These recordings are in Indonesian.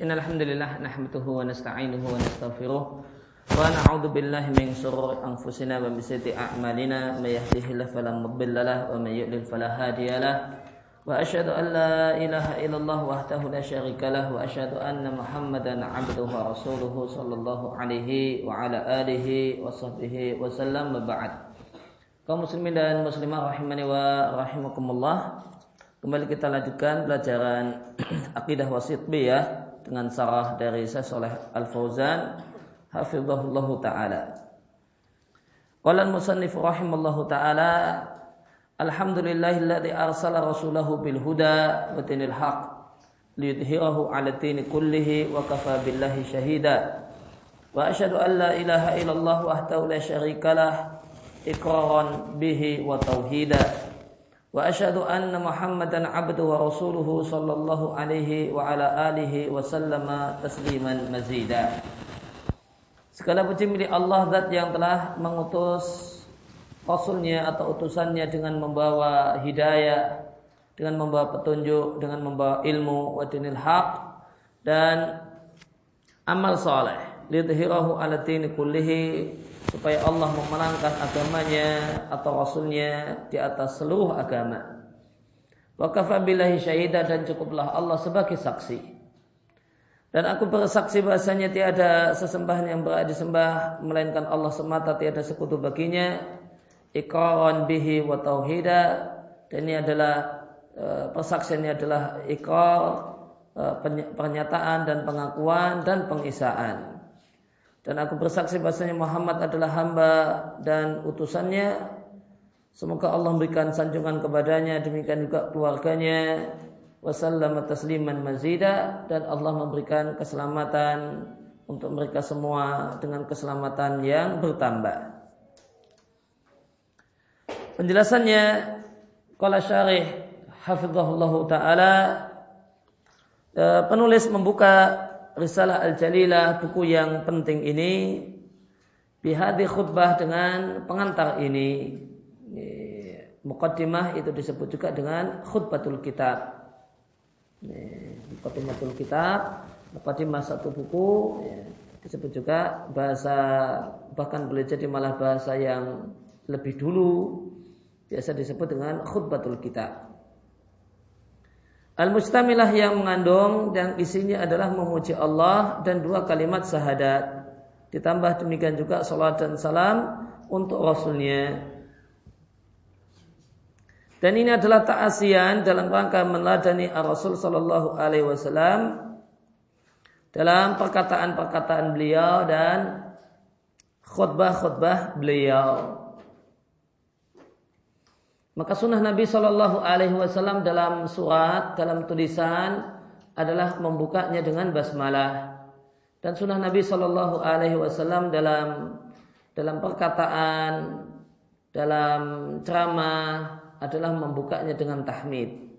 إن الحمد لله نحمده ونستعينه ونستغفره ونعوذ بالله من شرور أنفسنا ومن سيئة أعمالنا من يهده الله فلا مضل له ومن يضلل فلا هادي له وأشهد أن لا إله إلا الله وحده لا شريك له وأشهد أن محمدا عبده ورسوله صلى الله عليه وعلى آله وصحبه وسلم بعد kaum muslimin dan muslimah rahimani wa rahimakumullah kembali kita lanjutkan pelajaran akidah wasitbiyah dengan sarah dari Syekh Saleh Al Fauzan hafizahullah taala. Qala al-musannif rahimallahu taala Alhamdulillahilladzi arsala rasulahu bil huda wa dinil haq liyudhhirahu 'ala dini kullihi wa kafa billahi shahida. Wa asyhadu an la ilaha illallah wahdahu la syarika lah iqraran bihi wa tauhida. وأشهد أن محمدا عبده ورسوله صلى الله عليه وعلى آله وسلم تسليما مزيدا Segala puji milik Allah Zat yang telah mengutus Rasulnya atau utusannya dengan membawa hidayah Dengan membawa petunjuk Dengan membawa ilmu Wadinil haq Dan amal soleh Lidhirahu ala dini kullihi supaya Allah memenangkan agamanya atau rasulnya di atas seluruh agama. Wa kafabillahi syahida dan cukuplah Allah sebagai saksi. Dan aku bersaksi bahasanya tiada sesembahan yang berada disembah melainkan Allah semata tiada sekutu baginya. Iqraran bihi wa tauhida dan ini adalah e, persaksiannya adalah ikrar e, pernyataan dan pengakuan dan pengisaan. Dan aku bersaksi bahasanya Muhammad adalah hamba dan utusannya. Semoga Allah memberikan sanjungan kepadanya, demikian juga keluarganya. Wassalamu tasliman mazida dan Allah memberikan keselamatan untuk mereka semua dengan keselamatan yang bertambah. Penjelasannya Qala syarih hafizahullah taala eh, penulis membuka Risalah Al-Jalilah buku yang penting ini bihadi khutbah dengan pengantar ini. Muqaddimah itu disebut juga dengan khutbatul kitab. Muqaddimatul kitab Muqaddimah satu buku ya, disebut juga bahasa bahkan boleh jadi malah bahasa yang lebih dulu biasa disebut dengan khutbatul kitab Al-Mustamilah yang mengandung dan isinya adalah memuji Allah dan dua kalimat syahadat. Ditambah demikian juga salat dan salam untuk Rasulnya. Dan ini adalah ta'asian dalam rangka meladani Rasul Sallallahu Alaihi Wasallam dalam perkataan-perkataan beliau dan khutbah-khutbah beliau. Maka sunnah Nabi Shallallahu Alaihi Wasallam dalam surat, dalam tulisan adalah membukanya dengan basmalah. Dan sunnah Nabi Shallallahu Alaihi Wasallam dalam dalam perkataan, dalam ceramah adalah membukanya dengan tahmid.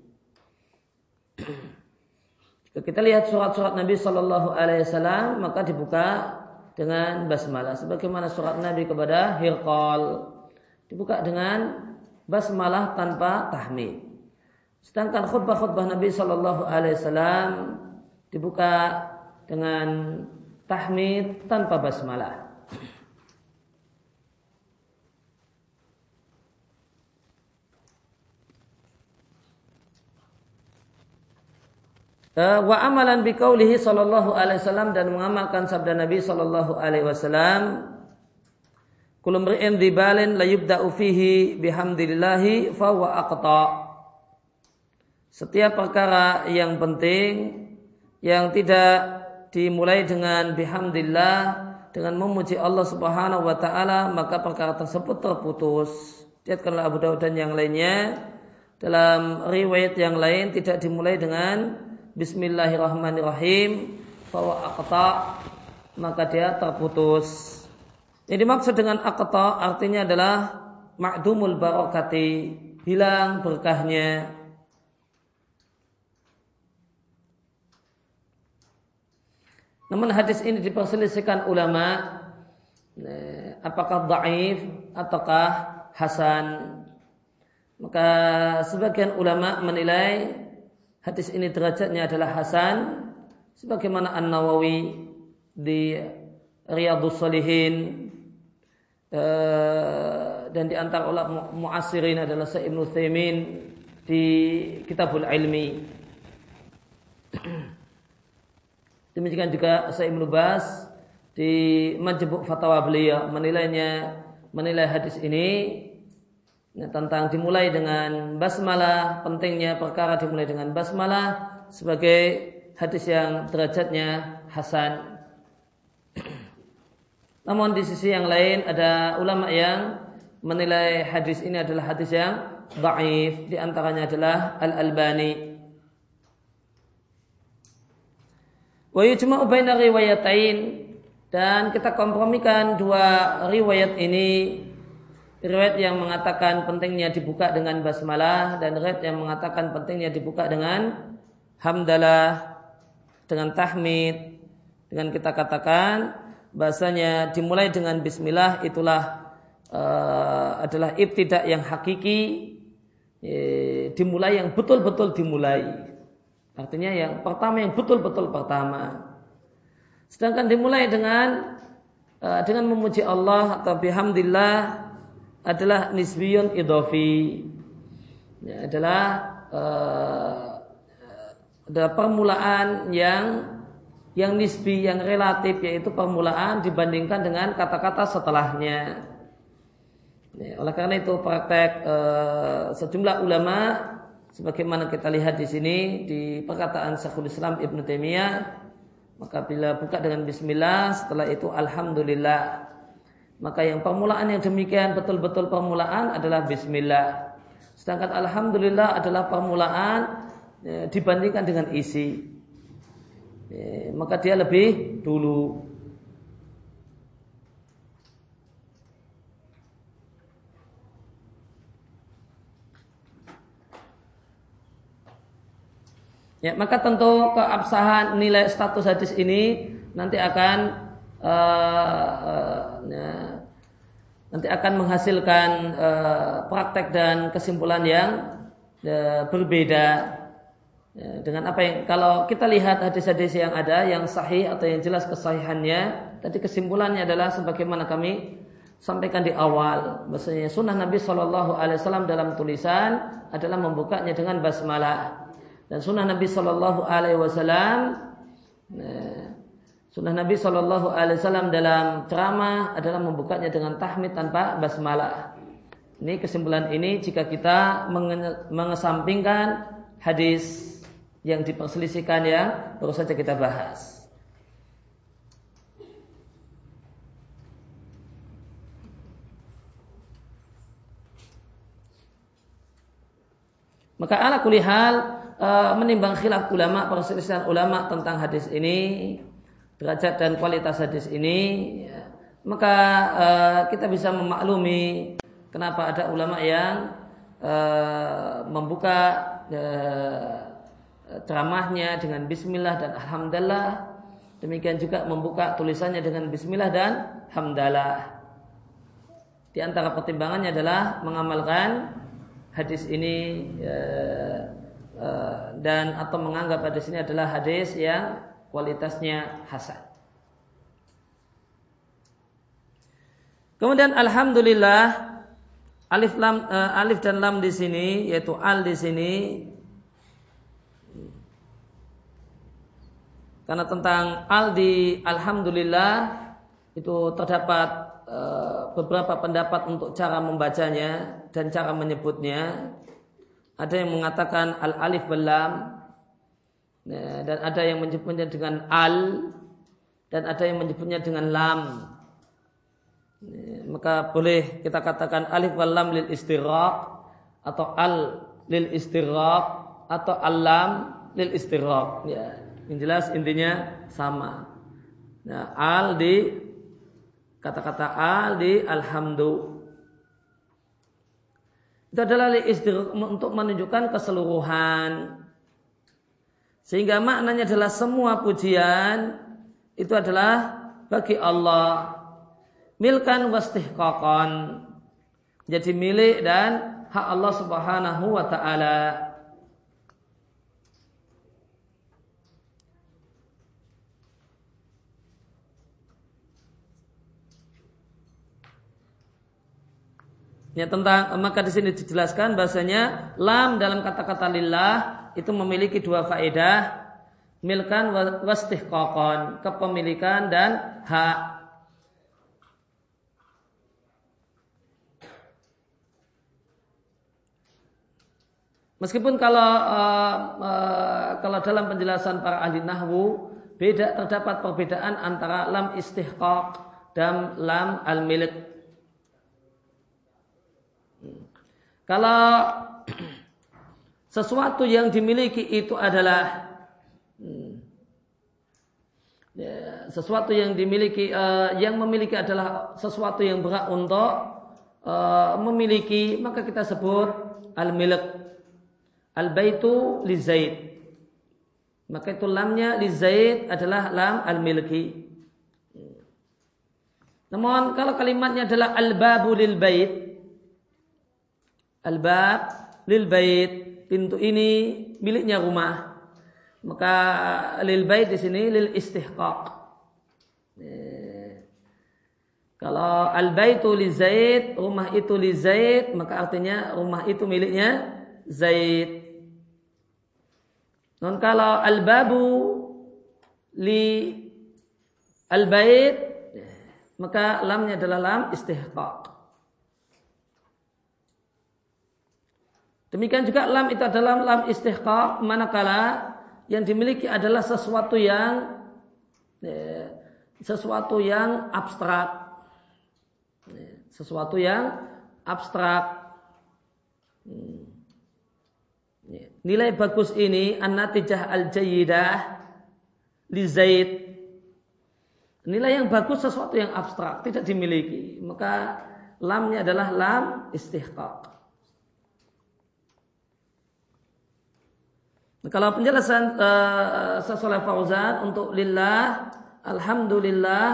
Jika kita lihat surat-surat Nabi Shallallahu Alaihi Wasallam maka dibuka dengan basmalah. Sebagaimana surat Nabi kepada Hirqal dibuka dengan basmalah tanpa tahmid. Sedangkan khutbah-khutbah Nabi Shallallahu Alaihi Wasallam dibuka dengan tahmid tanpa basmalah. Eh, wa amalan biqaulihi sallallahu alaihi wasallam dan mengamalkan sabda Nabi sallallahu alaihi wasallam Kullu mri'in dibalin fihi bihamdillahi fa. Setiap perkara yang penting yang tidak dimulai dengan bihamdillah dengan memuji Allah Subhanahu wa taala maka perkara tersebut terputus. Lihatkanlah Abu Dawud dan yang lainnya dalam riwayat yang lain tidak dimulai dengan bismillahirrahmanirrahim fa aqta maka dia terputus. Yang dimaksud dengan akta artinya adalah ma'dumul barakati, hilang berkahnya. Namun hadis ini diperselisihkan ulama eh, apakah dhaif ataukah hasan. Maka sebagian ulama menilai hadis ini derajatnya adalah hasan sebagaimana An-Nawawi di Riyadhus Salihin uh, dan di antara ulama muasirin adalah Sa'ib Ibnu di Kitabul Ilmi. Demikian juga Sa'ib Bas di Majmu' Fatwa beliau menilainya menilai hadis ini tentang dimulai dengan basmalah, pentingnya perkara dimulai dengan basmalah sebagai hadis yang derajatnya hasan. Namun di sisi yang lain ada ulama yang menilai hadis ini adalah hadis yang dhaif, di antaranya adalah Al-Albani. Wa yujma'u baina riwayatain. Dan kita kompromikan dua riwayat ini. Riwayat yang mengatakan pentingnya dibuka dengan basmalah dan riwayat yang mengatakan pentingnya dibuka dengan hamdalah dengan tahmid dengan kita katakan bahasanya dimulai dengan bismillah itulah uh, adalah ibtidak yang hakiki e, dimulai yang betul-betul dimulai. Artinya yang pertama yang betul-betul pertama. Sedangkan dimulai dengan uh, dengan memuji Allah atau bihamdillah adalah nisbiyun idofi. Ya, adalah uh, adalah permulaan yang yang nisbi, yang relatif yaitu permulaan dibandingkan dengan kata-kata setelahnya. Ya, oleh karena itu praktek e, sejumlah ulama sebagaimana kita lihat di sini di perkataan Syekhul Islam Ibnu Taimiyah maka bila buka dengan bismillah setelah itu alhamdulillah maka yang permulaan yang demikian betul-betul permulaan adalah bismillah sedangkan alhamdulillah adalah permulaan ya, dibandingkan dengan isi. Ya, maka dia lebih dulu. Ya, maka tentu keabsahan nilai status hadis ini nanti akan uh, nanti akan menghasilkan uh, praktek dan kesimpulan yang uh, berbeda Ya, dengan apa yang kalau kita lihat hadis-hadis yang ada yang sahih atau yang jelas kesahihannya, tadi kesimpulannya adalah sebagaimana kami sampaikan di awal, bahasanya sunnah Nabi Shallallahu Alaihi Wasallam dalam tulisan adalah membukanya dengan basmalah dan sunnah Nabi Shallallahu Alaihi Wasallam ya, sunnah Nabi Shallallahu Alaihi Wasallam dalam ceramah adalah membukanya dengan tahmid tanpa basmalah. Ini kesimpulan ini jika kita mengesampingkan hadis yang diperselisihkan yang baru saja kita bahas. Maka ala kulihal e, menimbang khilaf ulama, perselisihan ulama tentang hadis ini, derajat dan kualitas hadis ini, ya, maka e, kita bisa memaklumi kenapa ada ulama yang e, membuka ceramahnya dengan bismillah dan alhamdulillah. Demikian juga membuka tulisannya dengan bismillah dan hamdalah. Di antara pertimbangannya adalah mengamalkan hadis ini ya, dan atau menganggap hadis ini adalah hadis yang kualitasnya hasan. Kemudian alhamdulillah alif lam uh, alif dan lam di sini yaitu al di sini Karena tentang al di alhamdulillah itu terdapat e, beberapa pendapat untuk cara membacanya dan cara menyebutnya. Ada yang mengatakan al alif belam ya, dan ada yang menyebutnya dengan al dan ada yang menyebutnya dengan lam. Ya, maka boleh kita katakan alif lam lil istiraq atau al lil istiraq atau alam lil istiraq. Ya, yang jelas intinya sama. Nah, al di kata-kata al di alhamdu. Itu adalah untuk menunjukkan keseluruhan. Sehingga maknanya adalah semua pujian itu adalah bagi Allah. Milkan wastihqaqan. Jadi milik dan hak Allah Subhanahu wa taala. Ya tentang maka di sini dijelaskan bahasanya lam dalam kata-kata lillah itu memiliki dua faedah milkan wastihqaqan kepemilikan dan hak Meskipun kalau uh, uh, kalau dalam penjelasan para ahli nahwu beda terdapat perbedaan antara lam istihqaq dan lam al-milik. Kalau sesuatu yang dimiliki itu adalah hmm, ya, sesuatu yang dimiliki uh, yang memiliki adalah sesuatu yang berhak untuk uh, memiliki maka kita sebut al-milik Al-baitu li Zaid. Maka itu lamnya li Zaid adalah lam al-milki. Namun kalau kalimatnya adalah al-babu lil bait. Al-bab lil bait. Pintu ini miliknya rumah. Maka lil bait di sini lil istihqaq. Kalau al-baitu li Zaid, rumah itu li Zaid, maka artinya rumah itu miliknya Zaid. Non kalau al-babu li al-bait maka lamnya adalah lam istihqaq. Demikian juga lam itu adalah lam istihqaq manakala yang dimiliki adalah sesuatu yang ya, sesuatu yang abstrak. Ya, sesuatu yang abstrak. Hmm. Nilai bagus ini an-natijah al-jayyidah li Zaid. Nilai yang bagus sesuatu yang abstrak, tidak dimiliki. Maka lamnya adalah lam istihqaq. Kalau penjelasan uh, Fauzan untuk lillah, alhamdulillah,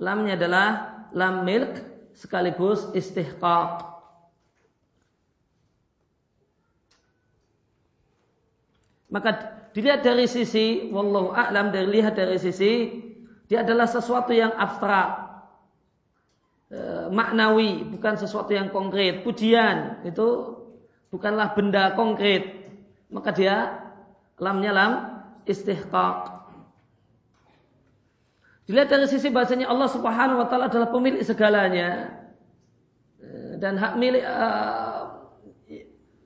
lamnya adalah lam milk sekaligus istihqaq. Maka dilihat dari sisi wallahu a'lam dari lihat dari sisi dia adalah sesuatu yang abstrak. E, maknawi bukan sesuatu yang konkret. Pujian itu bukanlah benda konkret. Maka dia lamnya lam istihqaq. Dilihat dari sisi bahasanya Allah Subhanahu wa taala adalah pemilik segalanya. Dan hak milik uh,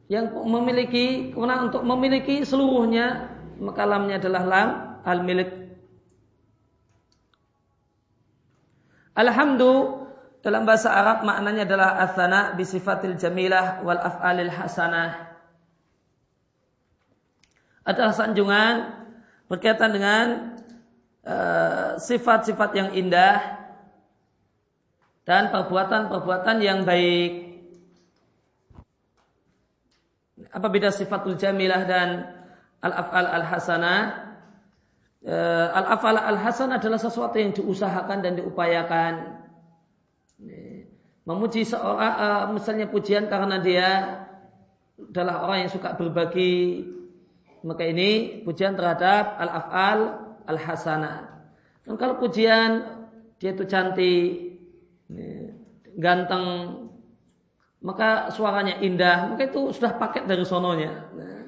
yang memiliki kewenangan untuk memiliki seluruhnya maka lamnya adalah lam al milik Alhamdulillah dalam bahasa Arab maknanya adalah asana bisifatil jamilah wal af'alil hasanah. Adalah sanjungan berkaitan dengan uh, sifat-sifat uh, yang indah dan perbuatan-perbuatan yang baik. Apa beda sifatul jamilah dan al-af'al al-hasanah? Eh, al-af'al al-hasanah adalah sesuatu yang diusahakan dan diupayakan. Memuji seorang, uh, misalnya pujian karena dia adalah orang yang suka berbagi. Maka ini pujian terhadap al-af'al al-hasanah. Dan kalau pujian dia itu cantik, ganteng, maka suaranya indah, maka itu sudah paket dari sononya. Nah,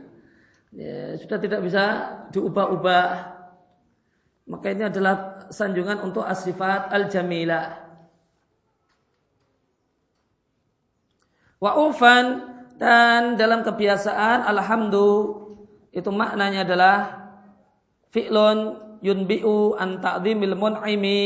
ya, sudah tidak bisa diubah-ubah. Maka ini adalah sanjungan untuk asifat al-jamilah. Wa ufan dan dalam kebiasaan alhamdulillah itu maknanya adalah fi'lun yunbi'u an ta'zimil mun'imi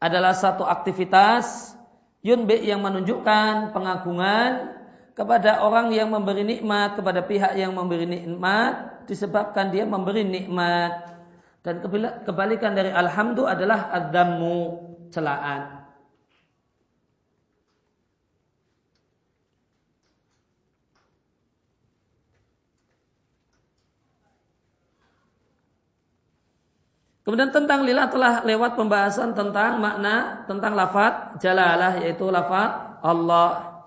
adalah satu aktivitas Yunbi yang menunjukkan pengagungan kepada orang yang memberi nikmat, kepada pihak yang memberi nikmat, disebabkan dia memberi nikmat. Dan kebalikan dari alhamdulillah adalah adamu celaan. Kemudian tentang lillah telah lewat pembahasan tentang makna tentang lafaz jalalah yaitu lafaz Allah.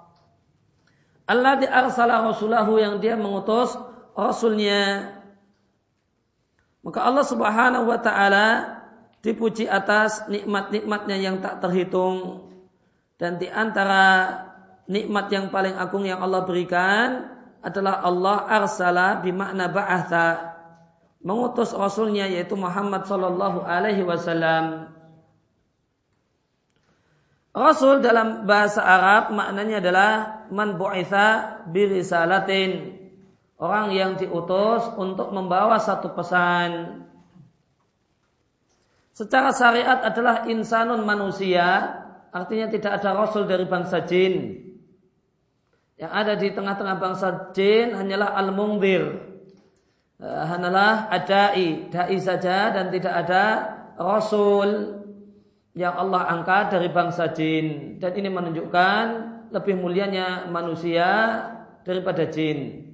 Allah di arsala rasulahu yang dia mengutus rasulnya. Maka Allah Subhanahu wa taala dipuji atas nikmat-nikmatnya yang tak terhitung dan di antara nikmat yang paling agung yang Allah berikan adalah Allah arsala bimakna ba'atha mengutus rasulnya yaitu Muhammad sallallahu alaihi wasallam. Rasul dalam bahasa Arab maknanya adalah man bu'itha birisalatin. Orang yang diutus untuk membawa satu pesan. Secara syariat adalah insanun manusia, artinya tidak ada rasul dari bangsa jin. Yang ada di tengah-tengah bangsa jin hanyalah al-mungdir. Uh, hanyalah adai, dai saja dan tidak ada rasul yang Allah angkat dari bangsa jin. Dan ini menunjukkan lebih mulianya manusia daripada jin.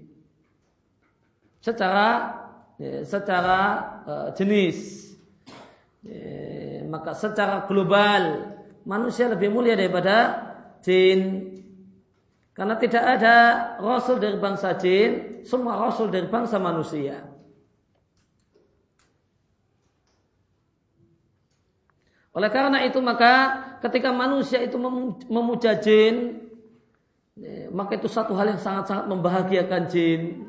Secara ya, secara uh, jenis. Ya, maka secara global manusia lebih mulia daripada jin. Karena tidak ada rasul dari bangsa jin, semua rasul dari bangsa manusia. Oleh karena itu maka ketika manusia itu memuja jin, ya, maka itu satu hal yang sangat-sangat membahagiakan jin.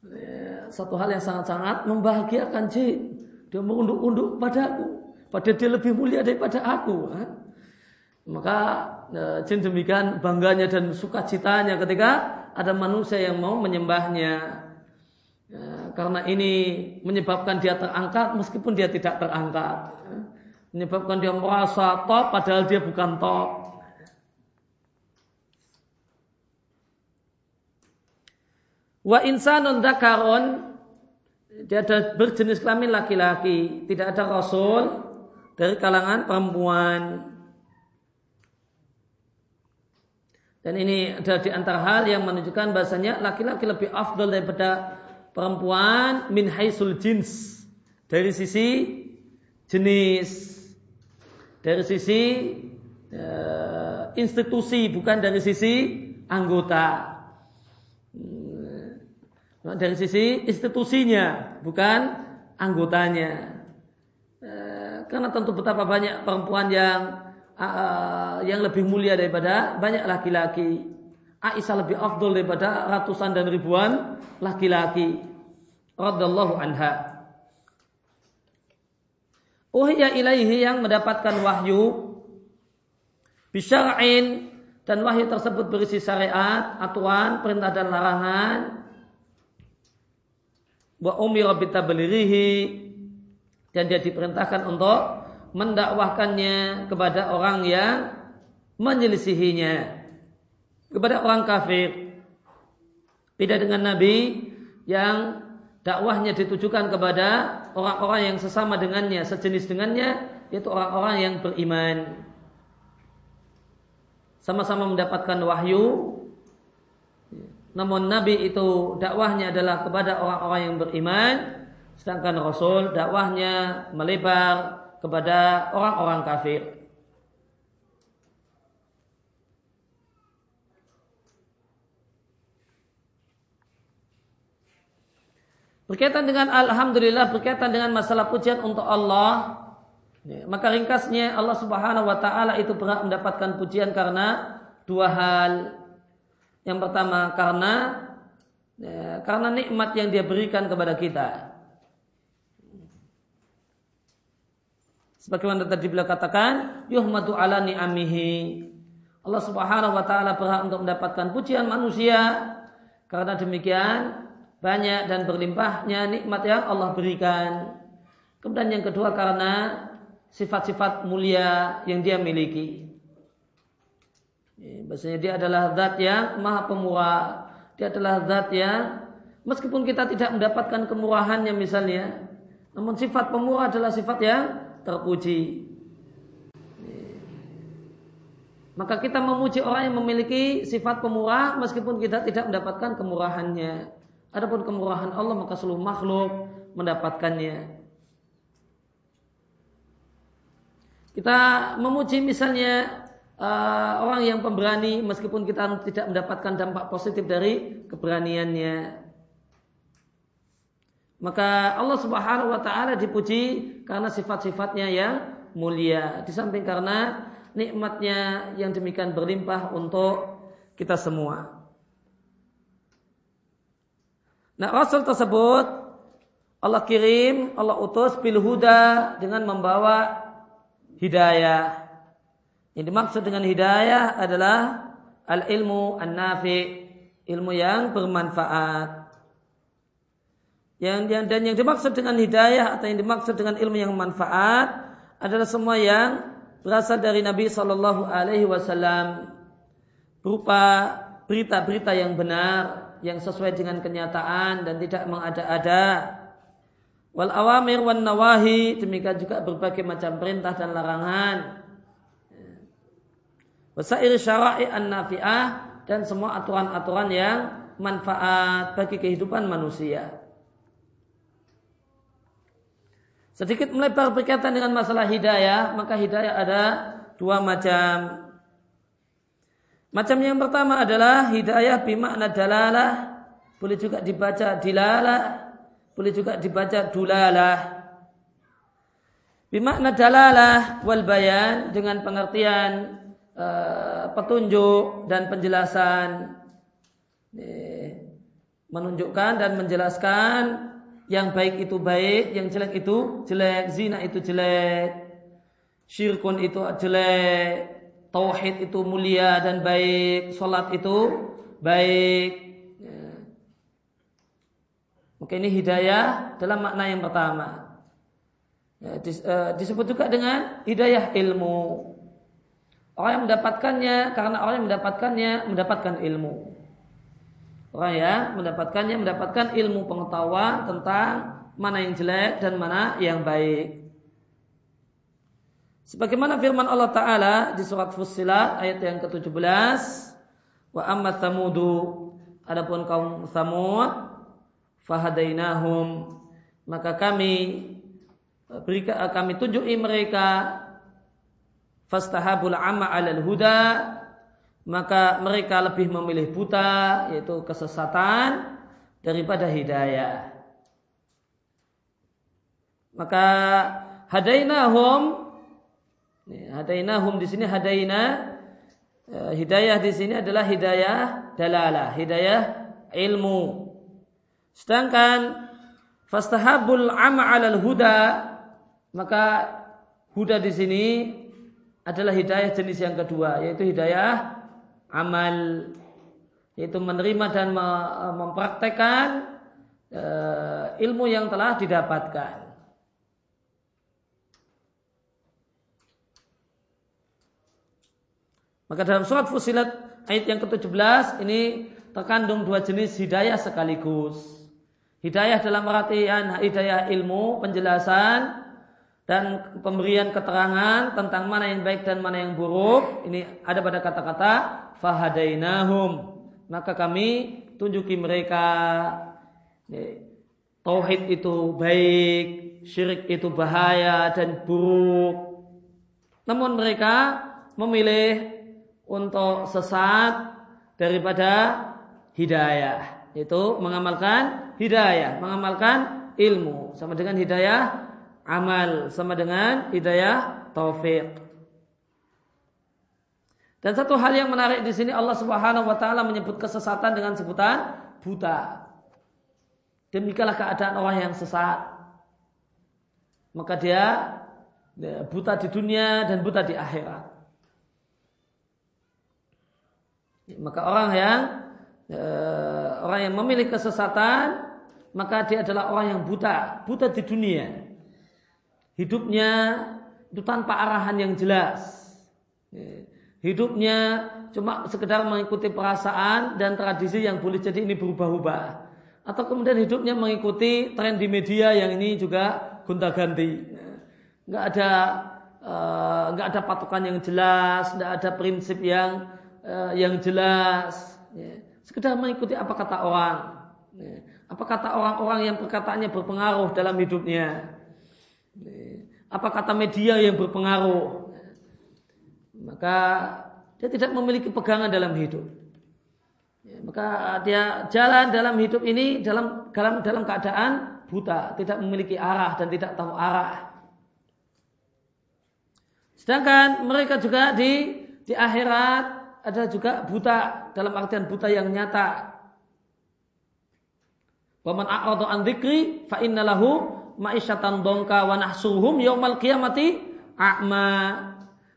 Ya, satu hal yang sangat-sangat membahagiakan jin. Dia mengunduk-unduk padaku, pada dia lebih mulia daripada aku. Maka e, jin demikian bangganya dan sukacitanya ketika ada manusia yang mau menyembahnya. Ya, karena ini menyebabkan dia terangkat meskipun dia tidak terangkat. Ya, menyebabkan dia merasa top padahal dia bukan top. Wa insanun dakaron dia ada berjenis kelamin laki-laki, tidak ada rasul dari kalangan perempuan. Dan ini adalah di antara hal yang menunjukkan bahasanya laki-laki lebih afdal daripada perempuan min haisul jins. Dari sisi jenis. Dari sisi uh, institusi bukan dari sisi anggota. Hmm. Dari sisi institusinya bukan anggotanya. Uh, karena tentu betapa banyak perempuan yang uh, yang lebih mulia daripada banyak laki-laki. Aisyah lebih afdol daripada ratusan dan ribuan laki-laki. Radallahu anha. Uhiya ilaihi yang mendapatkan wahyu bisyara'in dan wahyu tersebut berisi syariat, aturan, perintah dan larangan. Wa umira bitablirihi dan dia diperintahkan untuk mendakwahkannya kepada orang yang menyelisihinya. Kepada orang kafir. Beda dengan nabi yang dakwahnya ditujukan kepada orang-orang yang sesama dengannya sejenis dengannya yaitu orang-orang yang beriman. Sama-sama mendapatkan wahyu. Namun nabi itu dakwahnya adalah kepada orang-orang yang beriman sedangkan rasul dakwahnya melebar kepada orang-orang kafir. Berkaitan dengan Alhamdulillah, berkaitan dengan masalah pujian untuk Allah, ya, maka ringkasnya Allah Subhanahu Wa Taala itu berhak mendapatkan pujian karena dua hal. Yang pertama karena ya, karena nikmat yang Dia berikan kepada kita. Sebagaimana tadi beliau katakan, yuhmadu ala ni'amihi. Allah Subhanahu wa taala berhak untuk mendapatkan pujian manusia karena demikian banyak dan berlimpahnya nikmat yang Allah berikan. Kemudian yang kedua karena sifat-sifat mulia yang dia miliki. Bahasanya dia adalah zat yang maha pemurah. Dia adalah zat yang meskipun kita tidak mendapatkan kemurahannya misalnya, namun sifat pemurah adalah sifat yang terpuji. Maka kita memuji orang yang memiliki sifat pemurah meskipun kita tidak mendapatkan kemurahannya. Adapun kemurahan Allah maka seluruh makhluk mendapatkannya. Kita memuji misalnya uh, orang yang pemberani meskipun kita tidak mendapatkan dampak positif dari keberaniannya. Maka Allah Subhanahu wa taala dipuji karena sifat-sifatnya yang mulia. Di samping karena nikmatnya yang demikian berlimpah untuk kita semua. Nah Rasul tersebut Allah kirim, Allah utus bil huda dengan membawa hidayah. Yang dimaksud dengan hidayah adalah al ilmu an nafi, ilmu yang bermanfaat. Yang, yang dan yang dimaksud dengan hidayah atau yang dimaksud dengan ilmu yang manfaat adalah semua yang berasal dari Nabi Shallallahu Alaihi Wasallam berupa berita-berita yang benar yang sesuai dengan kenyataan dan tidak mengada-ada. Wal awamir wan nawahi demikian juga berbagai macam perintah dan larangan. Wasair syara'i an nafi'ah dan semua aturan-aturan yang manfaat bagi kehidupan manusia. Sedikit melebar berkaitan dengan masalah hidayah, maka hidayah ada dua macam. Macam yang pertama adalah hidayah bimakna dalalah, boleh juga dibaca dilalah, boleh juga dibaca dulalah. Bimakna dalalah wal bayan dengan pengertian uh, petunjuk dan penjelasan menunjukkan dan menjelaskan yang baik itu baik, yang jelek itu jelek, zina itu jelek, syirkun itu jelek, tauhid itu mulia dan baik, sholat itu baik. Ya. Maka ini hidayah dalam makna yang pertama. Ya, dis, uh, disebut juga dengan hidayah ilmu. Orang yang mendapatkannya karena orang yang mendapatkannya mendapatkan ilmu. Orang yang mendapatkannya mendapatkan ilmu pengetahuan tentang mana yang jelek dan mana yang baik. Sebagaimana firman Allah Ta'ala di surat Fussilat ayat yang ke-17. Wa amma thamudu. Adapun kaum Thamud. Fahadainahum. Maka kami berikan, kami tunjuki mereka fastahabul amma alal huda maka mereka lebih memilih buta yaitu kesesatan daripada hidayah maka hadainahum Hadainahum di sini hadaina e, hidayah di sini adalah hidayah dalalah, hidayah ilmu. Sedangkan fastahabul ama 'alal huda maka huda di sini adalah hidayah jenis yang kedua yaitu hidayah amal yaitu menerima dan mempraktekkan e, ilmu yang telah didapatkan. Maka dalam surat Fusilat ayat yang ke-17 ini terkandung dua jenis hidayah sekaligus. Hidayah dalam artian hidayah ilmu, penjelasan dan pemberian keterangan tentang mana yang baik dan mana yang buruk. Ini ada pada kata-kata fahadainahum. Maka kami tunjuki mereka tauhid itu baik, syirik itu bahaya dan buruk. Namun mereka memilih untuk sesat daripada hidayah. Itu mengamalkan hidayah, mengamalkan ilmu sama dengan hidayah amal, sama dengan hidayah taufik. Dan satu hal yang menarik di sini Allah Subhanahu wa taala menyebut kesesatan dengan sebutan buta. Demikianlah keadaan orang yang sesat. Maka dia buta di dunia dan buta di akhirat. Maka orang yang e, orang yang memiliki kesesatan maka dia adalah orang yang buta, buta di dunia. Hidupnya itu tanpa arahan yang jelas. Hidupnya cuma sekedar mengikuti perasaan dan tradisi yang boleh jadi ini berubah-ubah. Atau kemudian hidupnya mengikuti tren di media yang ini juga gonta-ganti. Nggak ada uh, nggak ada patokan yang jelas, nggak ada prinsip yang uh, yang jelas. Ya. Sekedar mengikuti apa kata orang. Ya. Apa kata orang-orang yang perkataannya berpengaruh dalam hidupnya. Ya. Apa kata media yang berpengaruh. Maka dia tidak memiliki pegangan dalam hidup. Ya, maka dia jalan dalam hidup ini dalam dalam dalam keadaan buta, tidak memiliki arah dan tidak tahu arah. Sedangkan mereka juga di di akhirat ada juga buta dalam artian buta yang nyata. Waman a'radu an dzikri fa innalahu ma'isyatan dongka wa nahsuhum yaumal qiyamati a'ma.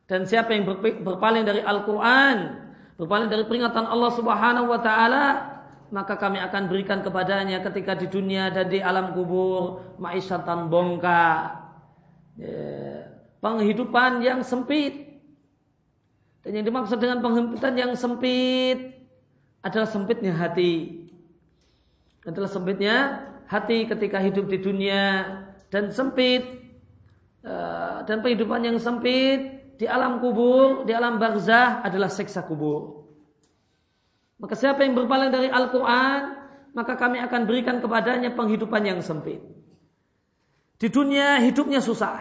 Dan siapa yang berpaling dari Al-Qur'an, berpaling dari peringatan Allah Subhanahu wa taala, maka kami akan berikan kepadanya ketika di dunia dan di alam kubur ma'isyatan dongka. Ya, penghidupan yang sempit. Dan yang dimaksud dengan penghempitan yang sempit adalah sempitnya hati. Adalah sempitnya hati ketika hidup di dunia dan sempit eh, dan kehidupan yang sempit di alam kubur, di alam barzah adalah seksa kubur. Maka siapa yang berpaling dari Al-Quran, maka kami akan berikan kepadanya penghidupan yang sempit. Di dunia hidupnya susah.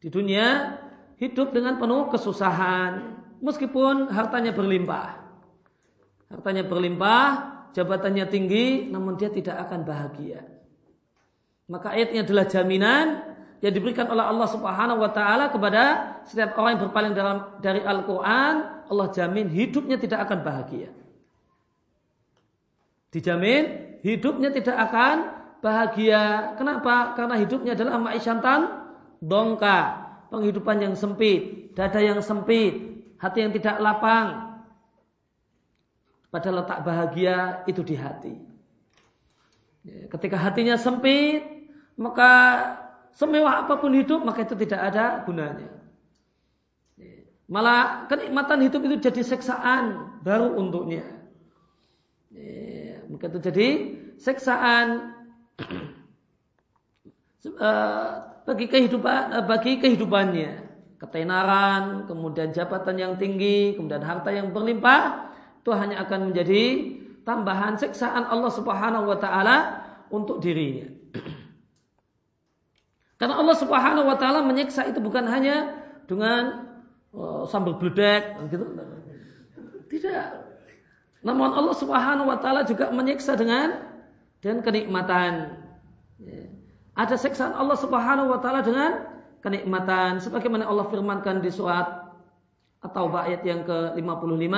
Di dunia hidup dengan penuh kesusahan meskipun hartanya berlimpah. Hartanya berlimpah, jabatannya tinggi, namun dia tidak akan bahagia. Maka ayatnya adalah jaminan yang diberikan oleh Allah Subhanahu wa taala kepada setiap orang yang berpaling dalam dari Al-Qur'an, Allah jamin hidupnya tidak akan bahagia. Dijamin hidupnya tidak akan bahagia. Kenapa? Karena hidupnya adalah ma'isyantan dongka penghidupan yang sempit, dada yang sempit, hati yang tidak lapang. Pada letak bahagia itu di hati. Ketika hatinya sempit, maka semewah apa pun hidup, maka itu tidak ada gunanya. Ya, malah kenikmatan hidup itu jadi seksaan baru untuknya. Ya, maka itu jadi seksaan eh, bagi kehidupan eh, bagi kehidupannya ketenaran kemudian jabatan yang tinggi kemudian harta yang berlimpah itu hanya akan menjadi tambahan siksaan Allah Subhanahu wa taala untuk dirinya karena Allah Subhanahu wa taala menyiksa itu bukan hanya dengan oh, sambal bledek gitu. Tidak. Namun Allah Subhanahu wa taala juga menyiksa dengan dengan kenikmatan. Ya. Ada siksaan Allah Subhanahu wa taala dengan kenikmatan. Sebagaimana Allah firmankan di surat atau ayat yang ke-55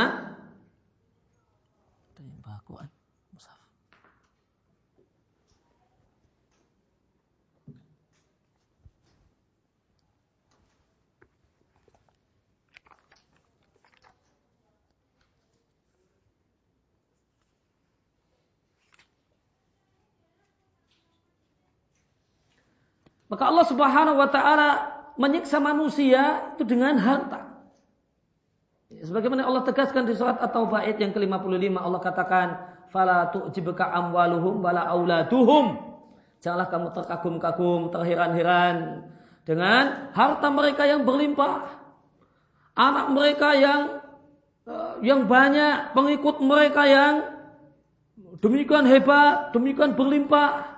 Maka Allah Subhanahu wa taala menyiksa manusia itu dengan harta. Sebagaimana Allah tegaskan di surat At-Taubah ayat yang ke-55 Allah katakan fala tu'jibuka amwaluhum wala auladuhum. Janganlah kamu terkagum-kagum, terheran-heran dengan harta mereka yang berlimpah. Anak mereka yang eh, yang banyak, pengikut mereka yang demikian hebat, demikian berlimpah.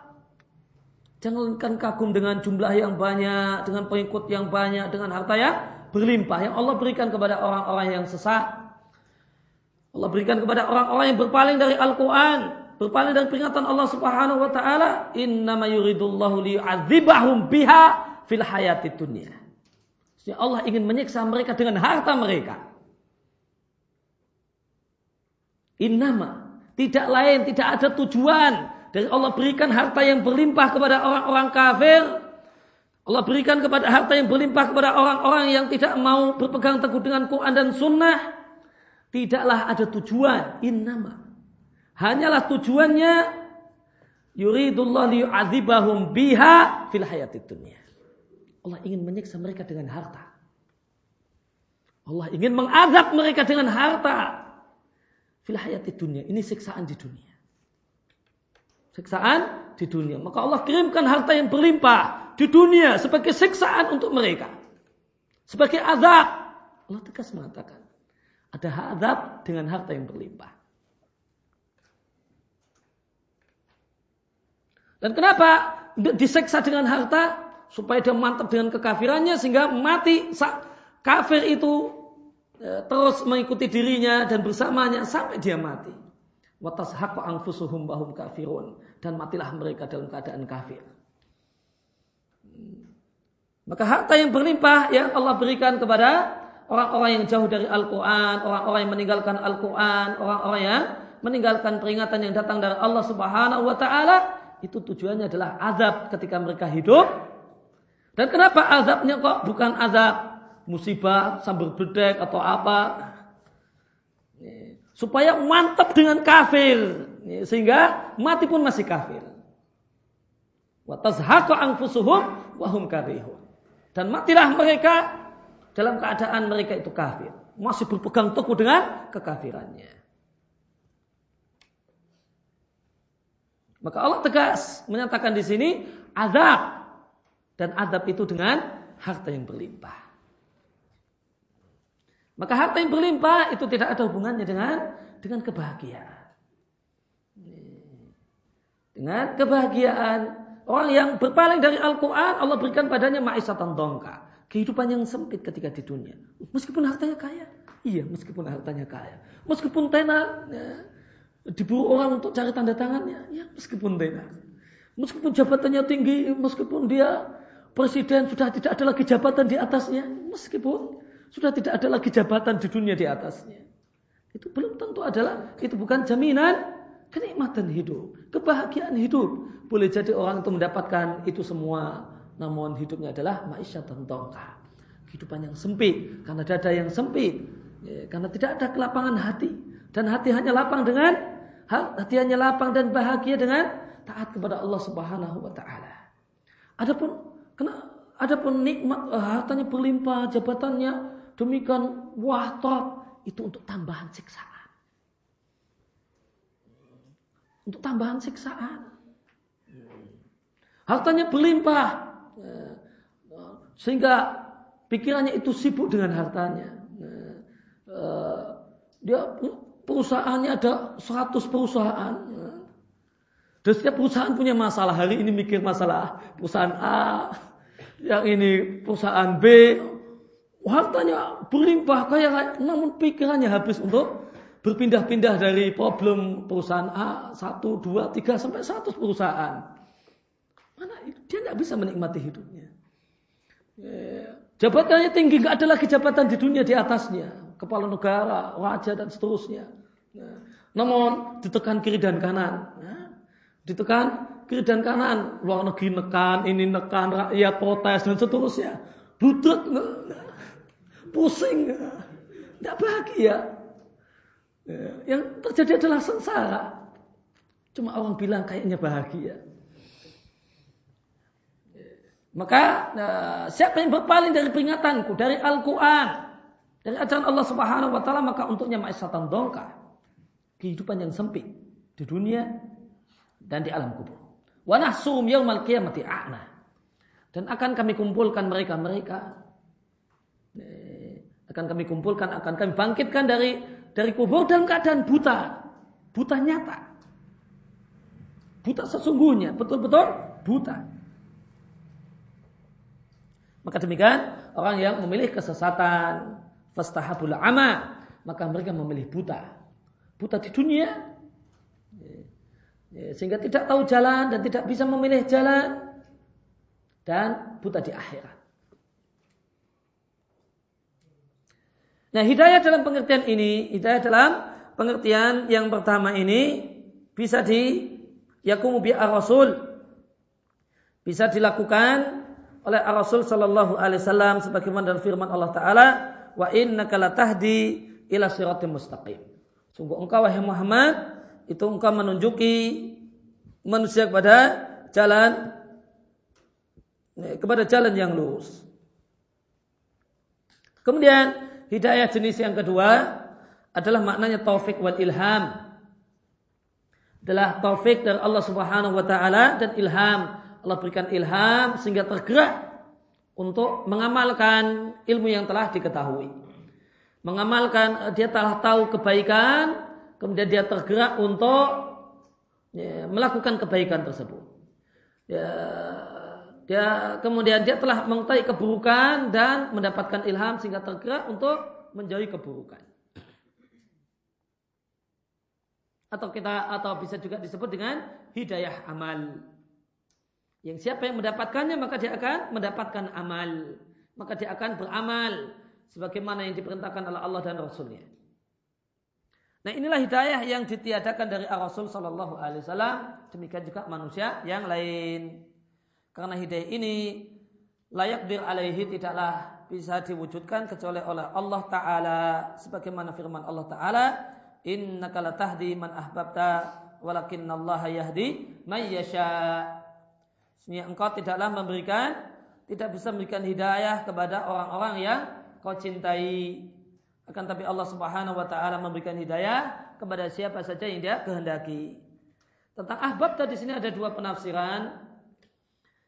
Jangankan kagum dengan jumlah yang banyak, dengan pengikut yang banyak, dengan harta yang berlimpah yang Allah berikan kepada orang-orang yang sesat. Allah berikan kepada orang-orang yang berpaling dari Al-Quran, berpaling dari peringatan Allah Subhanahu wa taala, innama yuridullahu liyu'adzibahum biha fil hayati dunya. Allah ingin menyiksa mereka dengan harta mereka. Innama tidak lain, tidak ada tujuan dan Allah berikan harta yang berlimpah kepada orang-orang kafir. Allah berikan kepada harta yang berlimpah kepada orang-orang yang tidak mau berpegang teguh dengan Quran dan Sunnah. Tidaklah ada tujuan. Innama. Hanyalah tujuannya. Yuridullah liyu'adzibahum biha fil hayati dunia. Allah ingin menyiksa mereka dengan harta. Allah ingin mengazab mereka dengan harta. Fil hayati dunia. Ini siksaan di dunia siksaan di dunia. Maka Allah kirimkan harta yang berlimpah di dunia sebagai siksaan untuk mereka. Sebagai azab. Allah tegas mengatakan. Ada azab dengan harta yang berlimpah. Dan kenapa diseksa dengan harta? Supaya dia mantap dengan kekafirannya sehingga mati kafir itu e, terus mengikuti dirinya dan bersamanya sampai dia mati bahum kafirun dan matilah mereka dalam keadaan kafir. Maka harta yang berlimpah yang Allah berikan kepada orang-orang yang jauh dari Al-Quran, orang-orang yang meninggalkan Al-Quran, orang-orang yang meninggalkan peringatan yang datang dari Allah Subhanahu wa taala, itu tujuannya adalah azab ketika mereka hidup. Dan kenapa azabnya kok bukan azab musibah sambil bedek atau apa? Supaya mantap dengan kafir sehingga mati pun masih kafir. Dan matilah mereka dalam keadaan mereka itu kafir. Masih berpegang teguh dengan kekafirannya. Maka Allah tegas menyatakan di sini azab. Dan azab itu dengan harta yang berlimpah. Maka harta yang berlimpah itu tidak ada hubungannya dengan dengan kebahagiaan. Dengan kebahagiaan Orang yang berpaling dari Al-Quran, Allah berikan padanya ma'isatan dongka. Kehidupan yang sempit ketika di dunia. Meskipun hartanya kaya. Iya, meskipun hartanya kaya. Meskipun tenar, ya, diburu orang untuk cari tanda tangannya. Ya, meskipun tenar. Meskipun jabatannya tinggi, meskipun dia presiden sudah tidak ada lagi jabatan di atasnya. Meskipun sudah tidak ada lagi jabatan di dunia di atasnya. Itu belum tentu adalah, itu bukan jaminan kenikmatan hidup, kebahagiaan hidup. Boleh jadi orang itu mendapatkan itu semua, namun hidupnya adalah ma'isyatan tongka. Kehidupan yang sempit, karena dada yang sempit, ya, karena tidak ada kelapangan hati. Dan hati hanya lapang dengan, hati hanya lapang dan bahagia dengan taat kepada Allah Subhanahu wa taala. Adapun kena adapun nikmat eh, hartanya berlimpah, jabatannya demikian wah top, itu untuk tambahan siksa. Untuk tambahan siksaan. Hartanya berlimpah. Sehingga pikirannya itu sibuk dengan hartanya. Dia perusahaannya ada 100 perusahaan. Dan setiap perusahaan punya masalah. Hari ini mikir masalah perusahaan A, yang ini perusahaan B. Hartanya berlimpah kaya, namun pikirannya habis untuk berpindah-pindah dari problem perusahaan A, satu, dua, tiga, sampai satu perusahaan. Mana dia nggak bisa menikmati hidupnya. Ya, jabatannya tinggi, nggak ada lagi jabatan di dunia di atasnya. Kepala negara, raja dan seterusnya. Ya. Namun ditekan kiri dan kanan. Ya. Ditekan kiri dan kanan. Luar negeri nekan, ini nekan, rakyat protes dan seterusnya. Budek, pusing, nggak bahagia. Ya, yang terjadi adalah sengsara. Cuma orang bilang kayaknya bahagia. Maka nah, siapa yang berpaling dari peringatanku, dari Al-Quran, dari ajaran Allah Subhanahu Wa Taala, maka untuknya maisatan dongka, kehidupan yang sempit di dunia dan di alam kubur. Wanahsum yaumal qiyamati a'na. Dan akan kami kumpulkan mereka-mereka akan kami kumpulkan, akan kami bangkitkan dari dari kubur dalam keadaan buta. Buta nyata. Buta sesungguhnya. Betul-betul buta. Maka demikian orang yang memilih kesesatan. Fastahabul ama. Maka mereka memilih buta. Buta di dunia. Sehingga tidak tahu jalan dan tidak bisa memilih jalan. Dan buta di akhirat. Nah, hidayah dalam pengertian ini, hidayah dalam pengertian yang pertama ini bisa di yakumu bi rasul bisa dilakukan oleh Rasul sallallahu alaihi wasallam sebagaimana dalam firman Allah taala wa innaka latahdi ila siratim mustaqim. Sungguh engkau wahai Muhammad itu engkau menunjuki manusia kepada jalan kepada jalan yang lurus. Kemudian Hidayah jenis yang kedua adalah maknanya taufik wal ilham. Adalah taufik dari Allah Subhanahu wa taala dan ilham. Allah berikan ilham sehingga tergerak untuk mengamalkan ilmu yang telah diketahui. Mengamalkan dia telah tahu kebaikan, kemudian dia tergerak untuk ya, melakukan kebaikan tersebut. Ya, dia kemudian dia telah mengetahui keburukan dan mendapatkan ilham sehingga tergerak untuk menjauhi keburukan. Atau kita atau bisa juga disebut dengan hidayah amal. Yang siapa yang mendapatkannya maka dia akan mendapatkan amal. Maka dia akan beramal sebagaimana yang diperintahkan oleh Allah dan Rasulnya. Nah inilah hidayah yang ditiadakan dari Rasul Shallallahu Alaihi Wasallam. Demikian juga manusia yang lain. Karena hidayah ini layak dir alaihi tidaklah bisa diwujudkan kecuali oleh Allah Taala. Sebagaimana firman Allah Taala, Inna kala tahdi man ahbabta walakin Allah yahdi man yasha. Sesungguhnya engkau tidaklah memberikan, tidak bisa memberikan hidayah kepada orang-orang yang kau cintai. Akan tapi Allah Subhanahu wa taala memberikan hidayah kepada siapa saja yang Dia kehendaki. Tentang ahbab tadi sini ada dua penafsiran.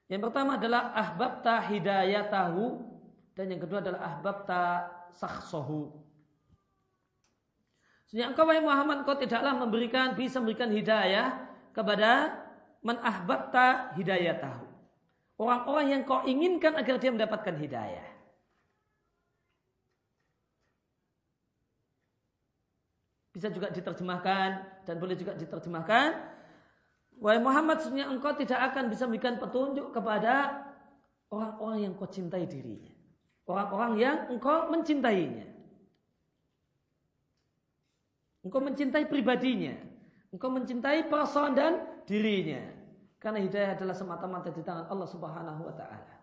Yang pertama adalah ahbab ta hidayah tahu dan yang kedua adalah ahbab ta sakhsohu. Sehingga engkau wahai Muhammad engkau tidaklah memberikan bisa memberikan hidayah kepada man ahbabta hidayatahu. Orang-orang yang kau inginkan agar dia mendapatkan hidayah. Bisa juga diterjemahkan dan boleh juga diterjemahkan. Wahai Muhammad, sebenarnya engkau tidak akan bisa memberikan petunjuk kepada orang-orang yang kau cintai dirinya. Orang-orang yang engkau mencintainya. Engkau mencintai pribadinya. Engkau mencintai perasaan dan dirinya. Karena hidayah adalah semata-mata di tangan Allah Subhanahu wa taala.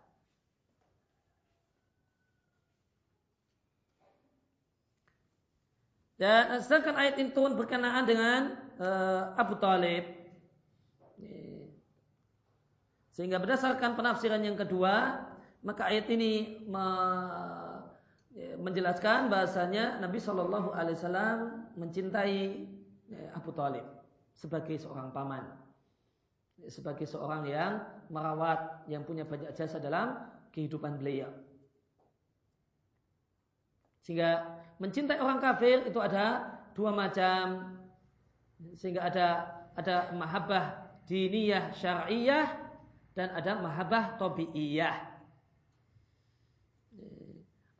Dan sedangkan ayat ini turun berkenaan dengan uh, Abu Talib. Sehingga berdasarkan penafsiran yang kedua, maka ayat ini me, menjelaskan bahasanya Nabi Shallallahu Alaihi Wasallam mencintai Abu Talib sebagai seorang paman, sebagai seorang yang merawat, yang punya banyak jasa dalam kehidupan beliau. Sehingga mencintai orang kafir itu ada dua macam. Sehingga ada ada mahabbah diniyah syar'iyah dan ada mahabbah tabi'iyah.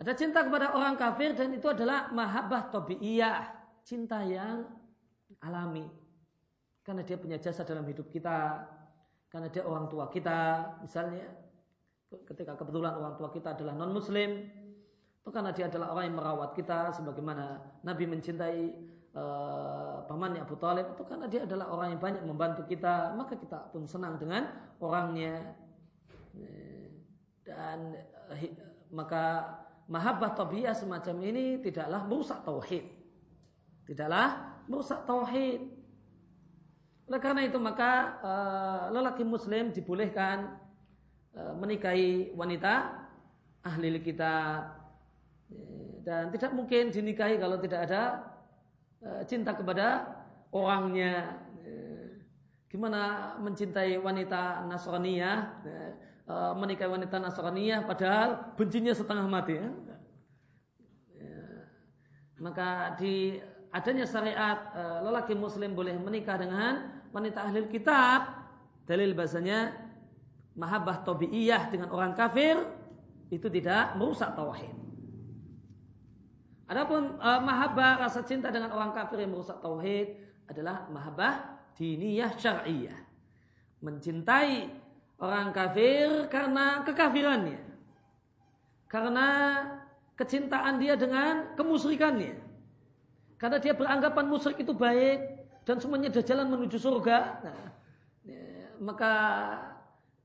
Ada cinta kepada orang kafir dan itu adalah mahabbah tabi'iyah, cinta yang alami. Karena dia punya jasa dalam hidup kita, karena dia orang tua kita, misalnya ketika kebetulan orang tua kita adalah non muslim, atau karena dia adalah orang yang merawat kita sebagaimana Nabi mencintai uh, pamannya Abu Talib, atau karena dia adalah orang yang banyak membantu kita, maka kita pun senang dengan orangnya. Dan uh, maka mahabbah tabiah semacam ini tidaklah merusak tauhid. Tidaklah merusak tauhid. Oleh karena itu maka lelaki muslim dibolehkan menikahi wanita ahli kitab dan tidak mungkin dinikahi kalau tidak ada cinta kepada orangnya. Gimana mencintai wanita Nasraniyah? Eh, menikahi wanita Nasraniyah padahal bencinya setengah mati ya. ya. Maka di adanya syariat lelaki muslim boleh menikah dengan wanita ahli kitab dalil bahasanya mahabbah tabiiyah dengan orang kafir itu tidak merusak tauhid. Adapun uh, mahabbah rasa cinta dengan orang kafir yang merusak tauhid adalah mahabbah diniyah syar'iyah. Mencintai orang kafir karena kekafirannya. Karena kecintaan dia dengan kemusyrikannya. Karena dia beranggapan musyrik itu baik dan semuanya ada jalan menuju surga. Nah, ya, maka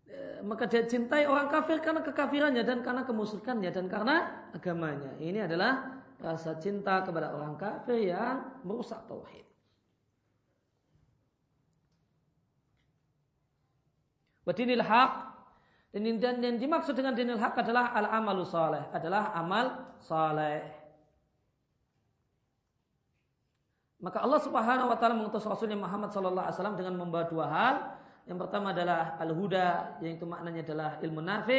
ya, maka dia cintai orang kafir karena kekafirannya dan karena kemusyrikannya dan karena agamanya. Ini adalah rasa cinta kepada orang kafir yang merusak tauhid. Wadinil haq dan, yang dimaksud dengan dinil haq adalah al amalu saleh, adalah amal saleh. Maka Allah Subhanahu wa taala mengutus Rasulnya Muhammad sallallahu alaihi wasallam dengan membawa dua hal. Yang pertama adalah al-huda, yaitu maknanya adalah ilmu nafi,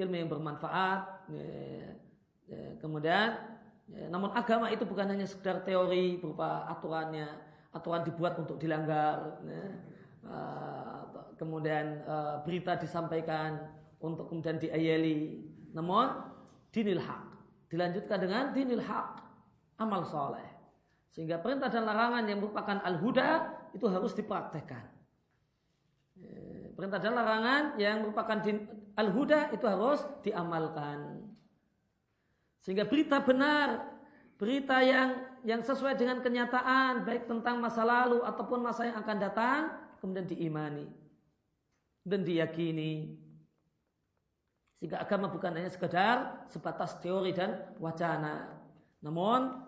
ilmu yang bermanfaat. Kemudian namun agama itu bukan hanya sekedar teori berupa aturannya, aturan dibuat untuk dilanggar. Eh, kemudian eh, berita disampaikan untuk kemudian diayeli. Namun dinil hak dilanjutkan dengan dinil hak amal soleh. Sehingga perintah dan larangan yang merupakan al-huda itu harus dipraktekkan. Eh, perintah dan larangan yang merupakan al-huda itu harus diamalkan. Sehingga berita benar, berita yang yang sesuai dengan kenyataan baik tentang masa lalu ataupun masa yang akan datang kemudian diimani dan diyakini. Sehingga agama bukan hanya sekedar sebatas teori dan wacana, namun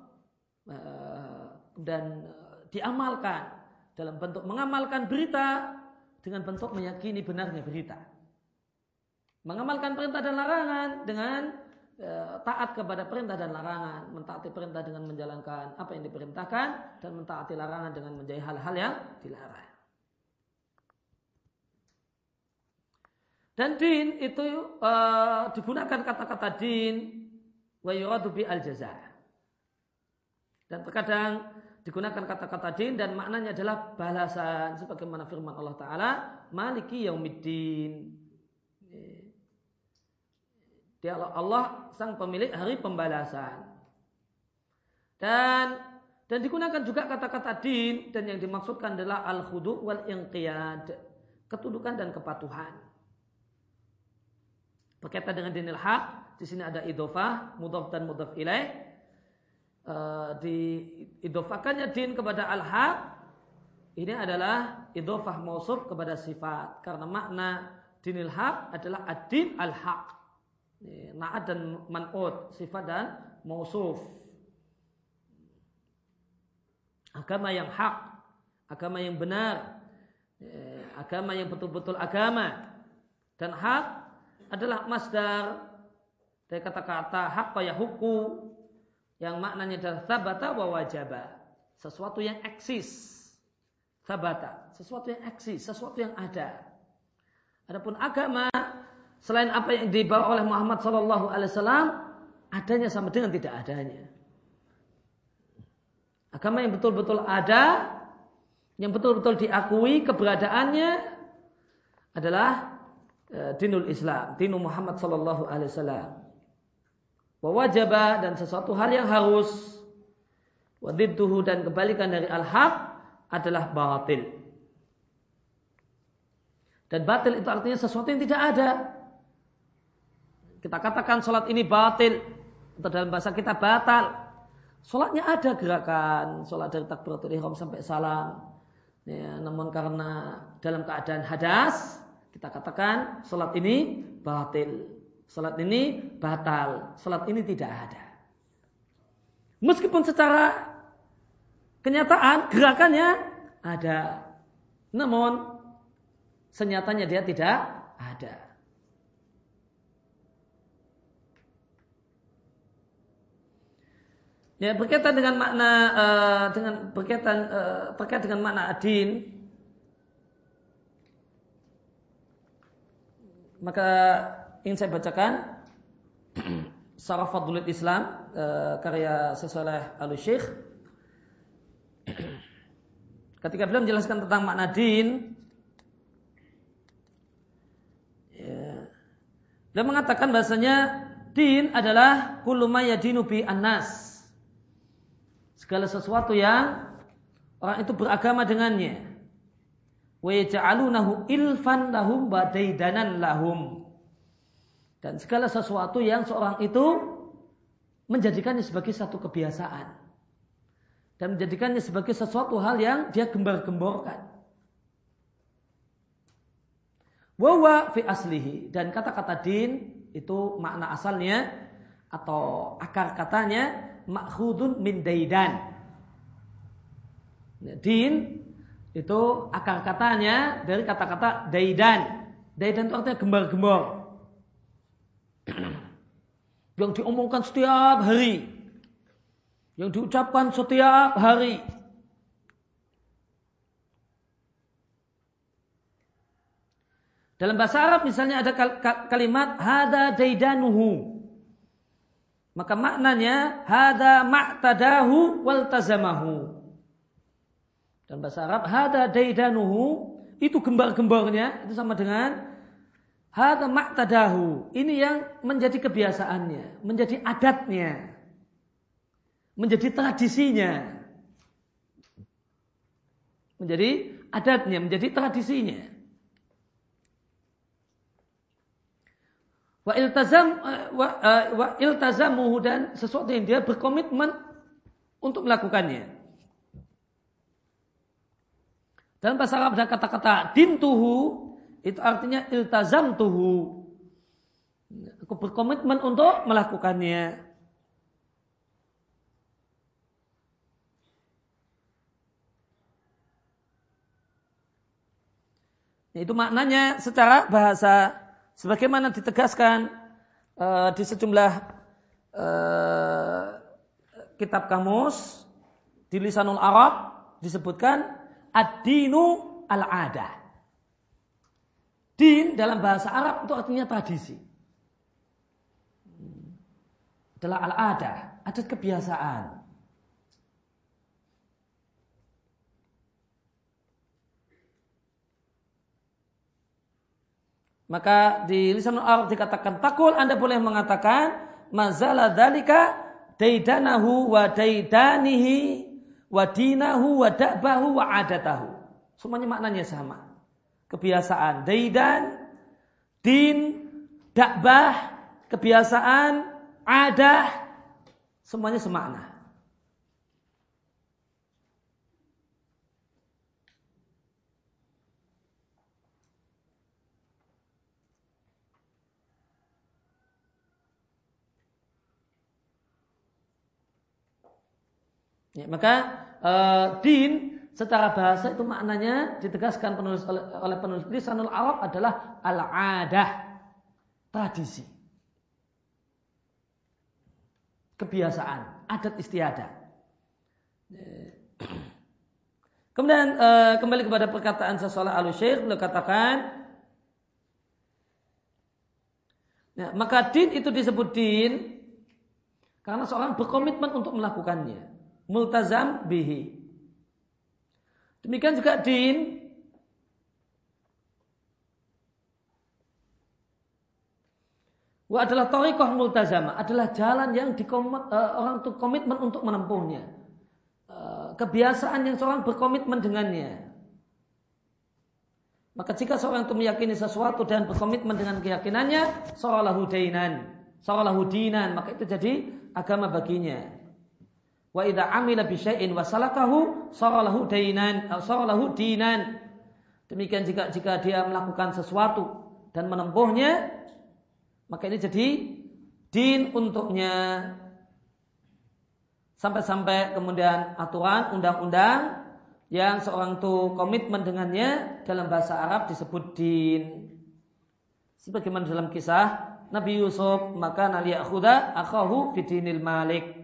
uh, dan uh, diamalkan dalam bentuk mengamalkan berita dengan bentuk meyakini benarnya berita. Mengamalkan perintah dan larangan dengan taat kepada perintah dan larangan, mentaati perintah dengan menjalankan apa yang diperintahkan dan mentaati larangan dengan menjauhi hal-hal yang dilarang. Dan din itu uh, digunakan kata-kata din wa yuradu bi al jaza. Dan terkadang digunakan kata-kata din dan maknanya adalah balasan sebagaimana firman Allah taala maliki yaumiddin. Dia Allah sang pemilik hari pembalasan. Dan dan digunakan juga kata-kata din dan yang dimaksudkan adalah al khudu wal inqiyad, ketundukan dan kepatuhan. Berkaitan dengan dinil haq, di sini ada idofah, mudhaf dan mudhaf ilaih. E, di idofakannya din kepada al-haq, ini adalah idofah mausuf kepada sifat. Karena makna dinil haq adalah ad-din al-haq. Na'ad dan man'ud, sifat dan mausuf. Agama yang hak, agama yang benar, agama yang betul-betul agama. Dan hak adalah masdar dari kata-kata haqqa ya huku yang maknanya adalah sabata wa wajaba. Sesuatu yang eksis. Sabata. Sesuatu yang eksis. Sesuatu yang ada. Adapun agama selain apa yang dibawa oleh Muhammad Sallallahu Alaihi Wasallam adanya sama dengan tidak adanya. Agama yang betul-betul ada, yang betul-betul diakui keberadaannya adalah Eh, dinul Islam, dinu Muhammad sallallahu alaihi wasallam. Wa wajaba dan sesuatu hal yang harus wa dan kebalikan dari al-haq adalah batil. Dan batil itu artinya sesuatu yang tidak ada. Kita katakan sholat ini batil atau dalam bahasa kita batal. Sholatnya ada gerakan, sholat dari takbiratul ihram sampai salam. Ya, namun karena dalam keadaan hadas, kita katakan salat ini batil. Salat ini batal. Salat ini tidak ada. Meskipun secara kenyataan gerakannya ada. Namun senyatanya dia tidak ada. Ya berkaitan dengan makna uh, dengan berkaitan uh, terkait dengan makna adin. Maka ingin saya bacakan Sarah Fadlul Islam eh, karya sesoleh al-Syekh. Ketika beliau menjelaskan tentang makna din ya, beliau mengatakan bahasanya din adalah kuluma yadinu bi annas segala sesuatu yang orang itu beragama dengannya wa ilfan lahum wa daidanan lahum. Dan segala sesuatu yang seorang itu menjadikannya sebagai satu kebiasaan. Dan menjadikannya sebagai sesuatu hal yang dia gembar-gemborkan. Wawa fi aslihi. Dan kata-kata din itu makna asalnya atau akar katanya makhudun min daidan. Din itu akar katanya dari kata-kata daidan. Daidan itu artinya gembar-gembor. Yang diomongkan setiap hari. Yang diucapkan setiap hari. Dalam bahasa Arab misalnya ada kalimat hada daidanuhu. Maka maknanya hada ma'tadahu wal tazamahu. Dan bahasa Arab hada daidanuhu itu gembar-gembornya itu sama dengan hada ma'tadahu. Ini yang menjadi kebiasaannya, menjadi adatnya, menjadi tradisinya. Menjadi adatnya, menjadi tradisinya. Wa iltazam wa, uh, wa dan sesuatu yang dia berkomitmen untuk melakukannya. Dalam bahasa Arab ada kata-kata dintuhu itu artinya iltazam tuhu. Aku berkomitmen untuk melakukannya. Itu maknanya secara bahasa sebagaimana ditegaskan uh, di sejumlah uh, kitab kamus di lisanul Arab disebutkan ad-dinu al-adah. Din dalam bahasa Arab itu artinya tradisi. Adalah al-adah, adat kebiasaan. Maka di lisan Arab dikatakan takul Anda boleh mengatakan mazala dalika daidanahu wa daidanihi wa dinahu wa da'bahu wa adatahu. Semuanya maknanya sama. Kebiasaan daidan, din, dakbah, kebiasaan, adah, semuanya semakna. Ya, maka uh, din secara bahasa itu maknanya ditegaskan penulis oleh, oleh penulis lisanul Arab adalah al-adah, tradisi. Kebiasaan, adat istiadat. Kemudian uh, kembali kepada perkataan sesolah al-syekh beliau katakan ya, maka din itu disebut din karena seorang berkomitmen untuk melakukannya multazam bihi. Demikian juga din Wa adalah tariqah multazamah, adalah jalan yang dikomit, uh, orang itu komitmen untuk menempuhnya. Uh, kebiasaan yang seorang berkomitmen dengannya. Maka jika seorang itu meyakini sesuatu dan berkomitmen dengan keyakinannya, seolah dainan, seolah dinan, maka itu jadi agama baginya. Wa idza amila bi syai'in wa salakahu saralahu dainan atau saralahu dinan. Demikian jika jika dia melakukan sesuatu dan menempuhnya maka ini jadi din untuknya. Sampai-sampai kemudian aturan undang-undang yang seorang itu komitmen dengannya dalam bahasa Arab disebut din. Sebagaimana dalam kisah Nabi Yusuf maka nali akhuda akahu bidinil malik.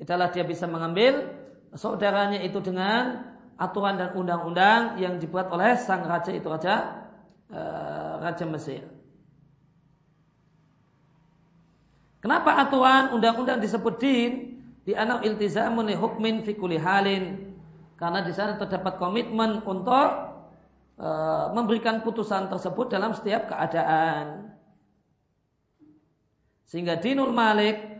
Tidaklah dia bisa mengambil saudaranya itu dengan aturan dan undang-undang yang dibuat oleh sang raja itu raja uh, raja Mesir. Kenapa aturan undang-undang disebut din? Di anak iltizamun hukmin fi kulli halin. Karena di sana terdapat komitmen untuk uh, memberikan putusan tersebut dalam setiap keadaan. Sehingga dinul malik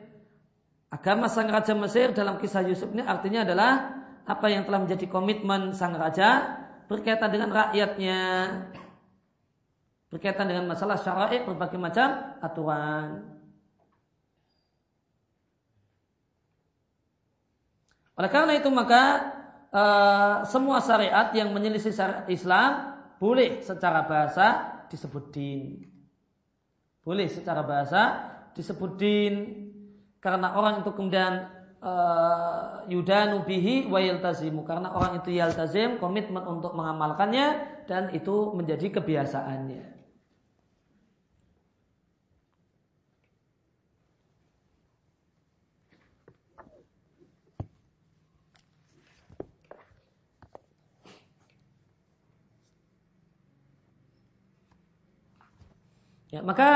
Agama sang raja Mesir dalam kisah Yusuf ini artinya adalah apa yang telah menjadi komitmen sang raja berkaitan dengan rakyatnya, berkaitan dengan masalah syara'i berbagai macam aturan. Oleh karena itu maka uh, semua syariat yang menyelisih syariat Islam boleh secara bahasa disebut din. Boleh secara bahasa disebut din karena orang itu kemudian uh, yudanu bihi wa yaltazimu karena orang itu yaltazim komitmen untuk mengamalkannya dan itu menjadi kebiasaannya. Ya, maka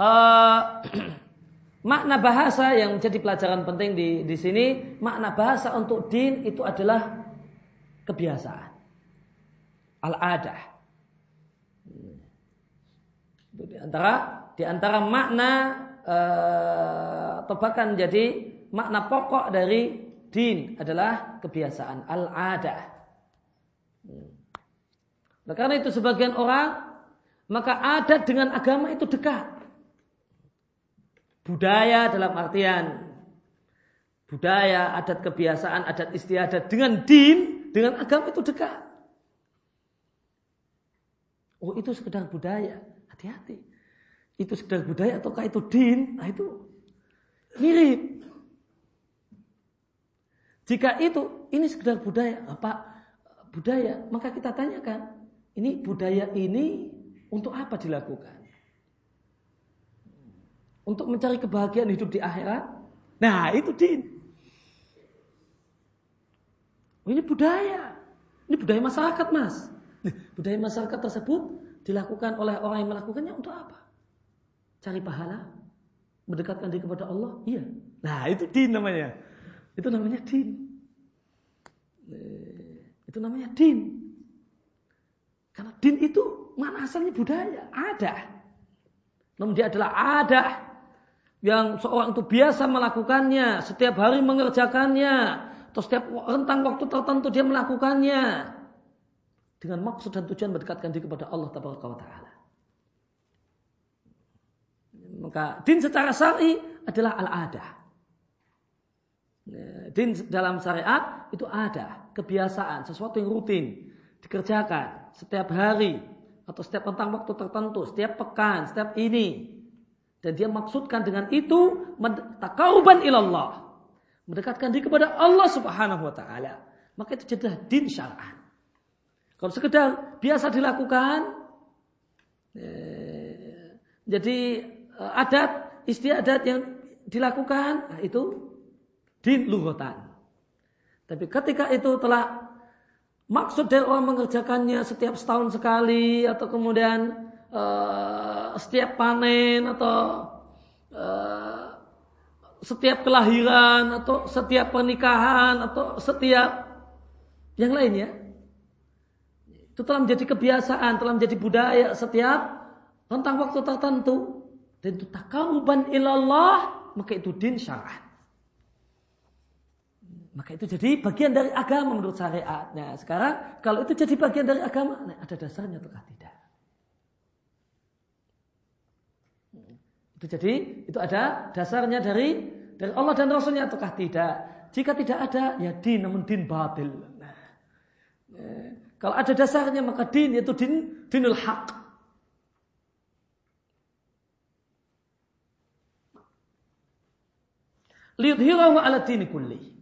uh, Makna bahasa yang menjadi pelajaran penting di, di sini, makna bahasa untuk din itu adalah kebiasaan. Al-adah. Di antara di antara makna atau bahkan jadi makna pokok dari din adalah kebiasaan al-adah. Nah, karena itu sebagian orang maka adat dengan agama itu dekat. Budaya dalam artian budaya, adat kebiasaan, adat istiadat dengan din, dengan agama itu dekat. Oh itu sekedar budaya, hati-hati. Itu sekedar budaya ataukah itu din? Nah itu mirip. Jika itu ini sekedar budaya, apa budaya? Maka kita tanyakan, ini budaya ini untuk apa dilakukan? Untuk mencari kebahagiaan hidup di akhirat? Nah, itu din. Ini budaya. Ini budaya masyarakat, Mas. Budaya masyarakat tersebut dilakukan oleh orang yang melakukannya untuk apa? Cari pahala? Mendekatkan diri kepada Allah? Iya. Nah, itu din namanya. Itu namanya din. Eh, itu namanya din. Karena din itu mana asalnya budaya? Ada. Namun dia adalah ada yang seorang itu biasa melakukannya, setiap hari mengerjakannya, atau setiap rentang waktu tertentu dia melakukannya dengan maksud dan tujuan mendekatkan diri kepada Allah Taala. Maka din secara syar'i adalah al-adah. Din dalam syariat itu ada kebiasaan, sesuatu yang rutin dikerjakan setiap hari atau setiap rentang waktu tertentu, setiap pekan, setiap ini. Dan dia maksudkan dengan itu takauban ilallah mendekatkan diri kepada Allah Subhanahu wa taala, maka itu jadilah din syar'an. Kalau sekedar biasa dilakukan eh, jadi eh, adat istiadat yang dilakukan nah itu din lughatan. Tapi ketika itu telah maksud dari orang mengerjakannya setiap setahun sekali atau kemudian uh, setiap panen atau uh, setiap kelahiran atau setiap pernikahan atau setiap yang lainnya itu telah menjadi kebiasaan, telah menjadi budaya setiap tentang waktu tertentu dan itu takaruban ilallah maka itu din syar'an. Maka itu jadi bagian dari agama menurut syariat. Nah, sekarang kalau itu jadi bagian dari agama, nah, ada dasarnya atau tidak? Itu jadi itu ada dasarnya dari dari Allah dan Rasulnya ataukah tidak? Jika tidak ada, ya din namun din batil. Nah, ya. Kalau ada dasarnya maka din yaitu din dinul haq. Liyudhirahu ala dini kulli.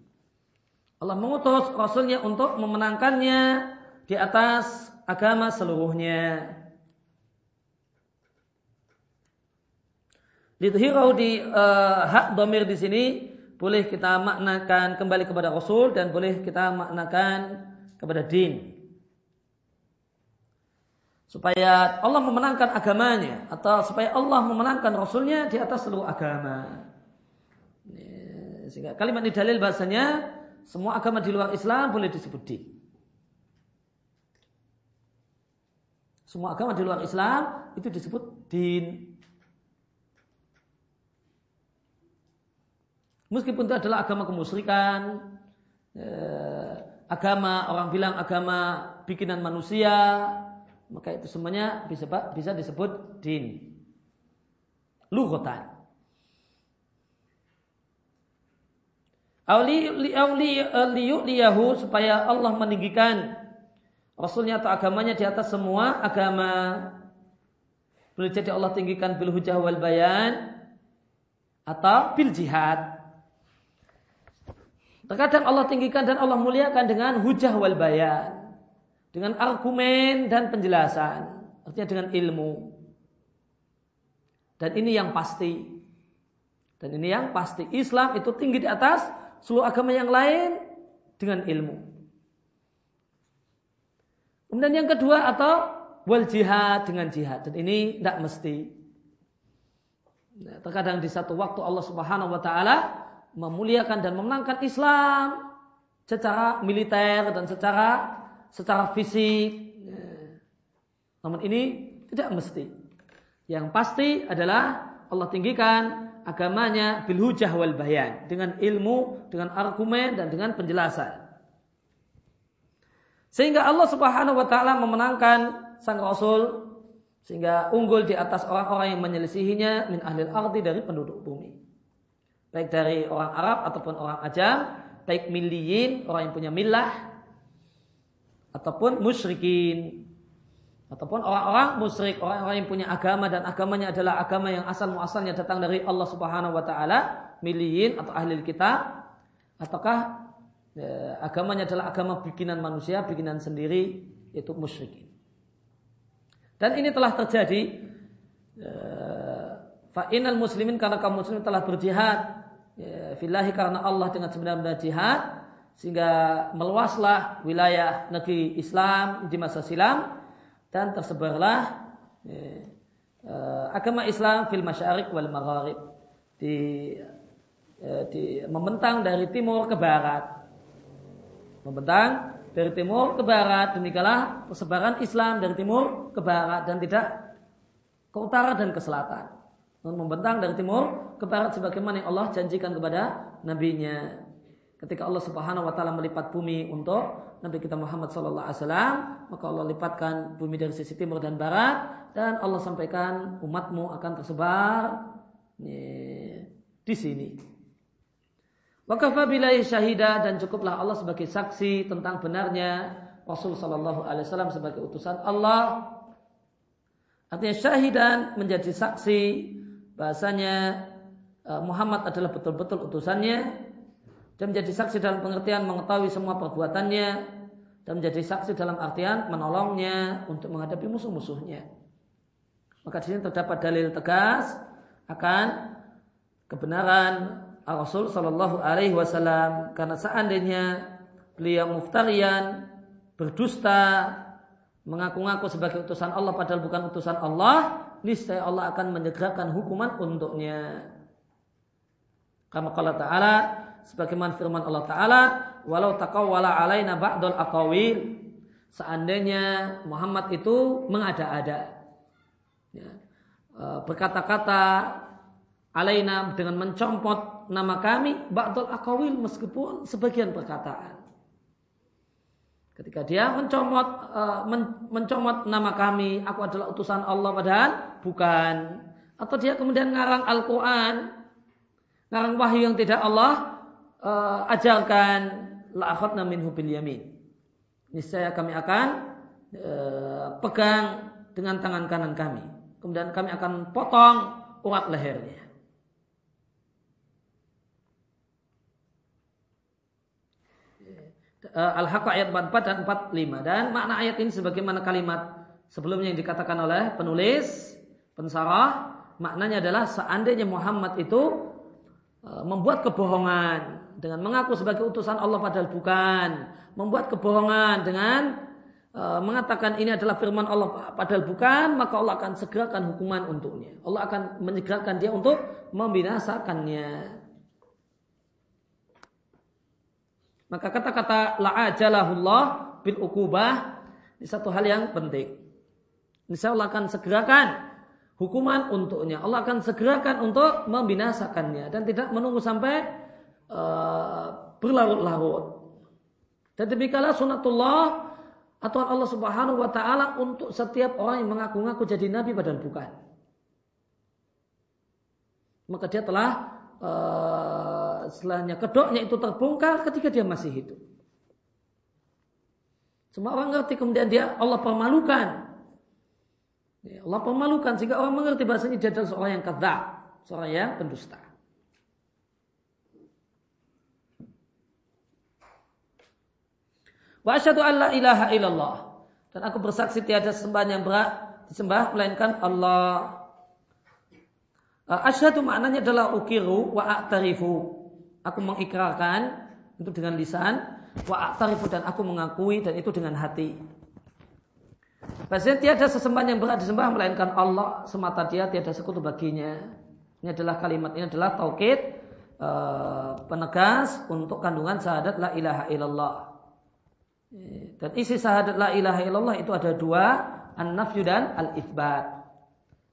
Allah mengutus Rasulnya untuk memenangkannya di atas agama seluruhnya. Lidhirahu di uh, hak domir di sini boleh kita maknakan kembali kepada Rasul dan boleh kita maknakan kepada din. Supaya Allah memenangkan agamanya atau supaya Allah memenangkan Rasulnya di atas seluruh agama. Sehingga kalimat ini dalil bahasanya semua agama di luar Islam boleh disebut din. Semua agama di luar Islam itu disebut din. Meskipun itu adalah agama kemusyrikan, eh, agama orang bilang agama bikinan manusia, maka itu semuanya bisa bisa disebut din. Lughatan. liyahu supaya Allah meninggikan Rasulnya atau agamanya di atas semua agama. Boleh jadi Allah tinggikan bil hujah wal bayan atau bil jihad. Terkadang Allah tinggikan dan Allah muliakan dengan hujah wal bayan. Dengan argumen dan penjelasan. Artinya dengan ilmu. Dan ini yang pasti. Dan ini yang pasti. Islam itu tinggi di atas seluruh agama yang lain dengan ilmu. Kemudian yang kedua atau wal jihad dengan jihad. Dan ini tidak mesti. Terkadang di satu waktu Allah Subhanahu wa taala memuliakan dan memenangkan Islam secara militer dan secara secara fisik. Namun ini tidak mesti. Yang pasti adalah Allah tinggikan agamanya bil hujah wal bayan dengan ilmu, dengan argumen dan dengan penjelasan. Sehingga Allah Subhanahu wa taala memenangkan sang rasul Sehingga unggul di atas orang-orang yang menyelisihinya min ahlil ardi dari penduduk bumi. Baik dari orang Arab ataupun orang Ajam, baik miliyin, orang yang punya milah, ataupun musyrikin. Ataupun orang-orang musyrik, orang-orang yang punya agama dan agamanya adalah agama yang asal muasalnya datang dari Allah Subhanahu wa taala, miliyin atau ahli kitab, ataukah ya, agamanya adalah agama bikinan manusia, bikinan sendiri, yaitu musyrikin. Dan ini telah terjadi eh, fa'inal muslimin karena kaum muslimin telah berjihad ya, filahi karena Allah dengan sebenarnya jihad sehingga meluaslah wilayah negeri Islam di masa silam dan tersebarlah ya, eh, agama Islam fil masyarik wal magharib di ya, di membentang dari timur ke barat membentang dari timur ke barat demikianlah persebaran Islam dari timur ke barat dan tidak ke utara dan ke selatan. Membentang dari timur ke barat sebagaimana yang Allah janjikan kepada nabinya. Ketika Allah Subhanahu wa taala melipat bumi untuk Nabi kita Muhammad sallallahu alaihi wasallam, maka Allah lipatkan bumi dari sisi timur dan barat dan Allah sampaikan umatmu akan tersebar di sini. Wakafa bilahi syahida dan cukuplah Allah sebagai saksi tentang benarnya Rasul Sallallahu Alaihi Wasallam sebagai utusan Allah. Artinya syahidan menjadi saksi bahasanya eh, Muhammad adalah betul-betul utusannya dan menjadi saksi dalam pengertian mengetahui semua perbuatannya dan menjadi saksi dalam artian menolongnya untuk menghadapi musuh-musuhnya. Maka di sini terdapat dalil tegas akan kebenaran Rasul Shallallahu Alaihi Wasallam karena seandainya beliau muftarian berdusta mengaku-ngaku sebagai utusan Allah padahal bukan utusan Allah niscaya Allah akan menyegerakan hukuman untuknya. Kama qala ta'ala sebagaimana firman Allah taala walau taqawwala alaina ba'dul aqawil seandainya Muhammad itu mengada-ada. Ya, eh, berkata-kata alaina dengan mencopot nama kami ba'dul akawil meskipun sebagian perkataan. Ketika dia mencomot men, mencomot nama kami, aku adalah utusan Allah padahal bukan. Atau dia kemudian ngarang Al-Qur'an, ngarang wahyu yang tidak Allah uh, ajarkan la akhadna minhu bil yamin. Niscaya kami akan uh, pegang dengan tangan kanan kami. Kemudian kami akan potong urat lehernya. Uh, Al-Haqqa ayat 44 dan 45 dan makna ayat ini sebagaimana kalimat sebelumnya yang dikatakan oleh penulis pensarah maknanya adalah seandainya Muhammad itu uh, membuat kebohongan dengan mengaku sebagai utusan Allah padahal bukan membuat kebohongan dengan uh, mengatakan ini adalah firman Allah padahal bukan maka Allah akan segerakan hukuman untuknya. Allah akan menyegerakan dia untuk membinasakannya Maka kata-kata la'ajalahullah bil ukubah ini satu hal yang penting. Insya Allah akan segerakan hukuman untuknya. Allah akan segerakan untuk membinasakannya dan tidak menunggu sampai uh, berlarut-larut. Dan demikianlah sunatullah atau Allah Subhanahu wa taala untuk setiap orang yang mengaku-ngaku jadi nabi padahal bukan. Maka dia telah uh, setelahnya kedoknya itu terbongkar ketika dia masih hidup. Semua orang ngerti kemudian dia Allah permalukan. Ya, Allah permalukan sehingga orang mengerti bahasanya dia adalah seorang yang kata, seorang yang pendusta. Wa asyhadu an la ilaha illallah. Dan aku bersaksi tiada sembahan yang berat disembah melainkan Allah. Asyhadu maknanya adalah ukiru wa a'tarifu aku mengikrarkan itu dengan lisan wa aktarifu dan aku mengakui dan itu dengan hati. Bahasanya tiada sesembahan yang berat disembah melainkan Allah semata dia tiada sekutu baginya. Ini adalah kalimat ini adalah taukid uh, penegas untuk kandungan syahadat la ilaha illallah. Dan isi syahadat la ilaha illallah itu ada dua, an-nafyu dan al-itsbat.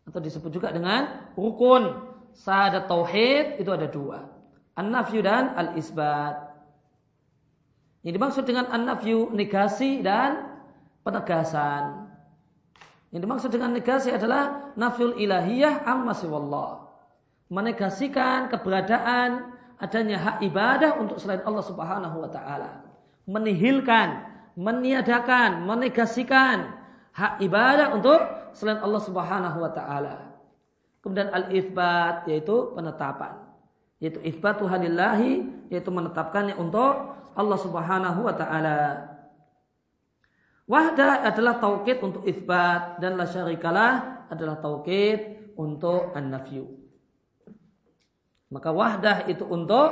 Atau disebut juga dengan rukun syahadat tauhid itu ada dua. An-nafyu dan al-isbat. Yang dimaksud dengan an-nafyu negasi dan penegasan. Yang dimaksud dengan negasi adalah nafyul ilahiyah amma siwallah. Menegasikan keberadaan adanya hak ibadah untuk selain Allah Subhanahu wa taala. Menihilkan, meniadakan, menegasikan hak ibadah untuk selain Allah Subhanahu wa taala. Kemudian al-itsbat yaitu penetapan. Yaitu itsbatu halillahi yaitu menetapkannya untuk Allah Subhanahu wa taala. Wahdah adalah taukid untuk itsbat dan la syarikalah adalah taukid untuk an-nafyu. Maka wahdah itu untuk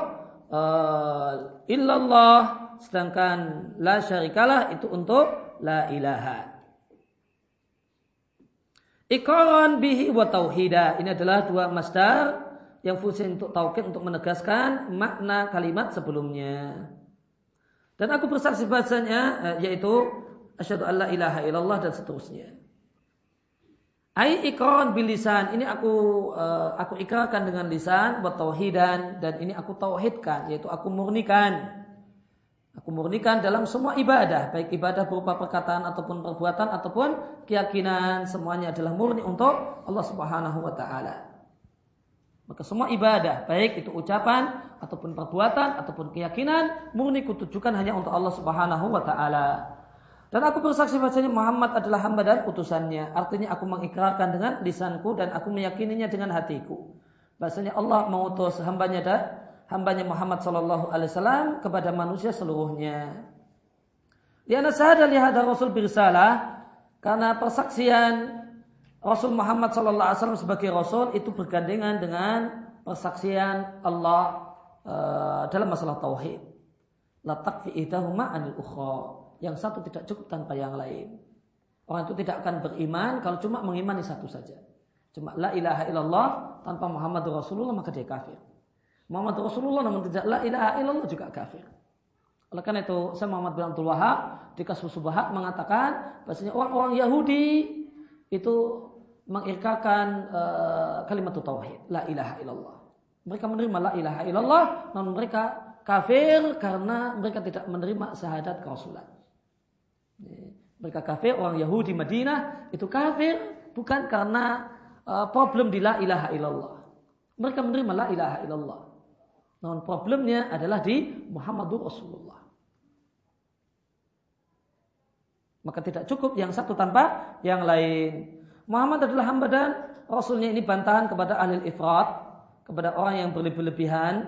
uh, illallah sedangkan la syarikalah itu untuk la ilaha. Iqran bihi wa tauhida. Ini adalah dua masdar yang fungsi untuk taukid untuk menegaskan makna kalimat sebelumnya. Dan aku bersaksi bahasanya eh, yaitu asyhadu alla ilaha illallah dan seterusnya. Ai ikrar bilisan ini aku uh, aku ikrarkan dengan lisan buat tauhidan dan ini aku tauhidkan yaitu aku murnikan Aku murnikan dalam semua ibadah, baik ibadah berupa perkataan ataupun perbuatan ataupun keyakinan, semuanya adalah murni untuk Allah Subhanahu wa taala. Maka semua ibadah, baik itu ucapan ataupun perbuatan ataupun keyakinan, murni kutujukan hanya untuk Allah Subhanahu wa taala. Dan aku bersaksi bahwasanya Muhammad adalah hamba dan utusannya. Artinya aku mengikrarkan dengan lisanku dan aku meyakininya dengan hatiku. Bahasanya Allah mengutus hambanya dan hambanya Muhammad Sallallahu Alaihi Wasallam kepada manusia seluruhnya. Liana sahada lihada Rasul bersalah karena persaksian Rasul Muhammad Sallallahu Alaihi Wasallam sebagai Rasul itu bergandengan dengan persaksian Allah uh, dalam masalah tauhid. La takfi idahuma anil ukhra. Yang satu tidak cukup tanpa yang lain. Orang itu tidak akan beriman kalau cuma mengimani satu saja. Cuma la ilaha illallah tanpa Muhammad Rasulullah maka dia kafir. Muhammad Rasulullah namun tidak la ilaha illallah juga kafir. Oleh karena itu, saya Muhammad bin Abdul Wahab di kasus Subahat mengatakan bahasanya orang-orang Yahudi itu mengirkakan uh, kalimat tauhid, la ilaha illallah. Mereka menerima la ilaha illallah, namun mereka kafir karena mereka tidak menerima syahadat kerasulan. Mereka kafir, orang Yahudi Madinah itu kafir bukan karena uh, problem di la ilaha illallah. Mereka menerima la ilaha illallah. Namun problemnya adalah di Muhammadur Rasulullah. Maka tidak cukup yang satu tanpa yang lain. Muhammad adalah hamba dan Rasulnya ini bantahan kepada ahli ifrat, kepada orang yang berlebih-lebihan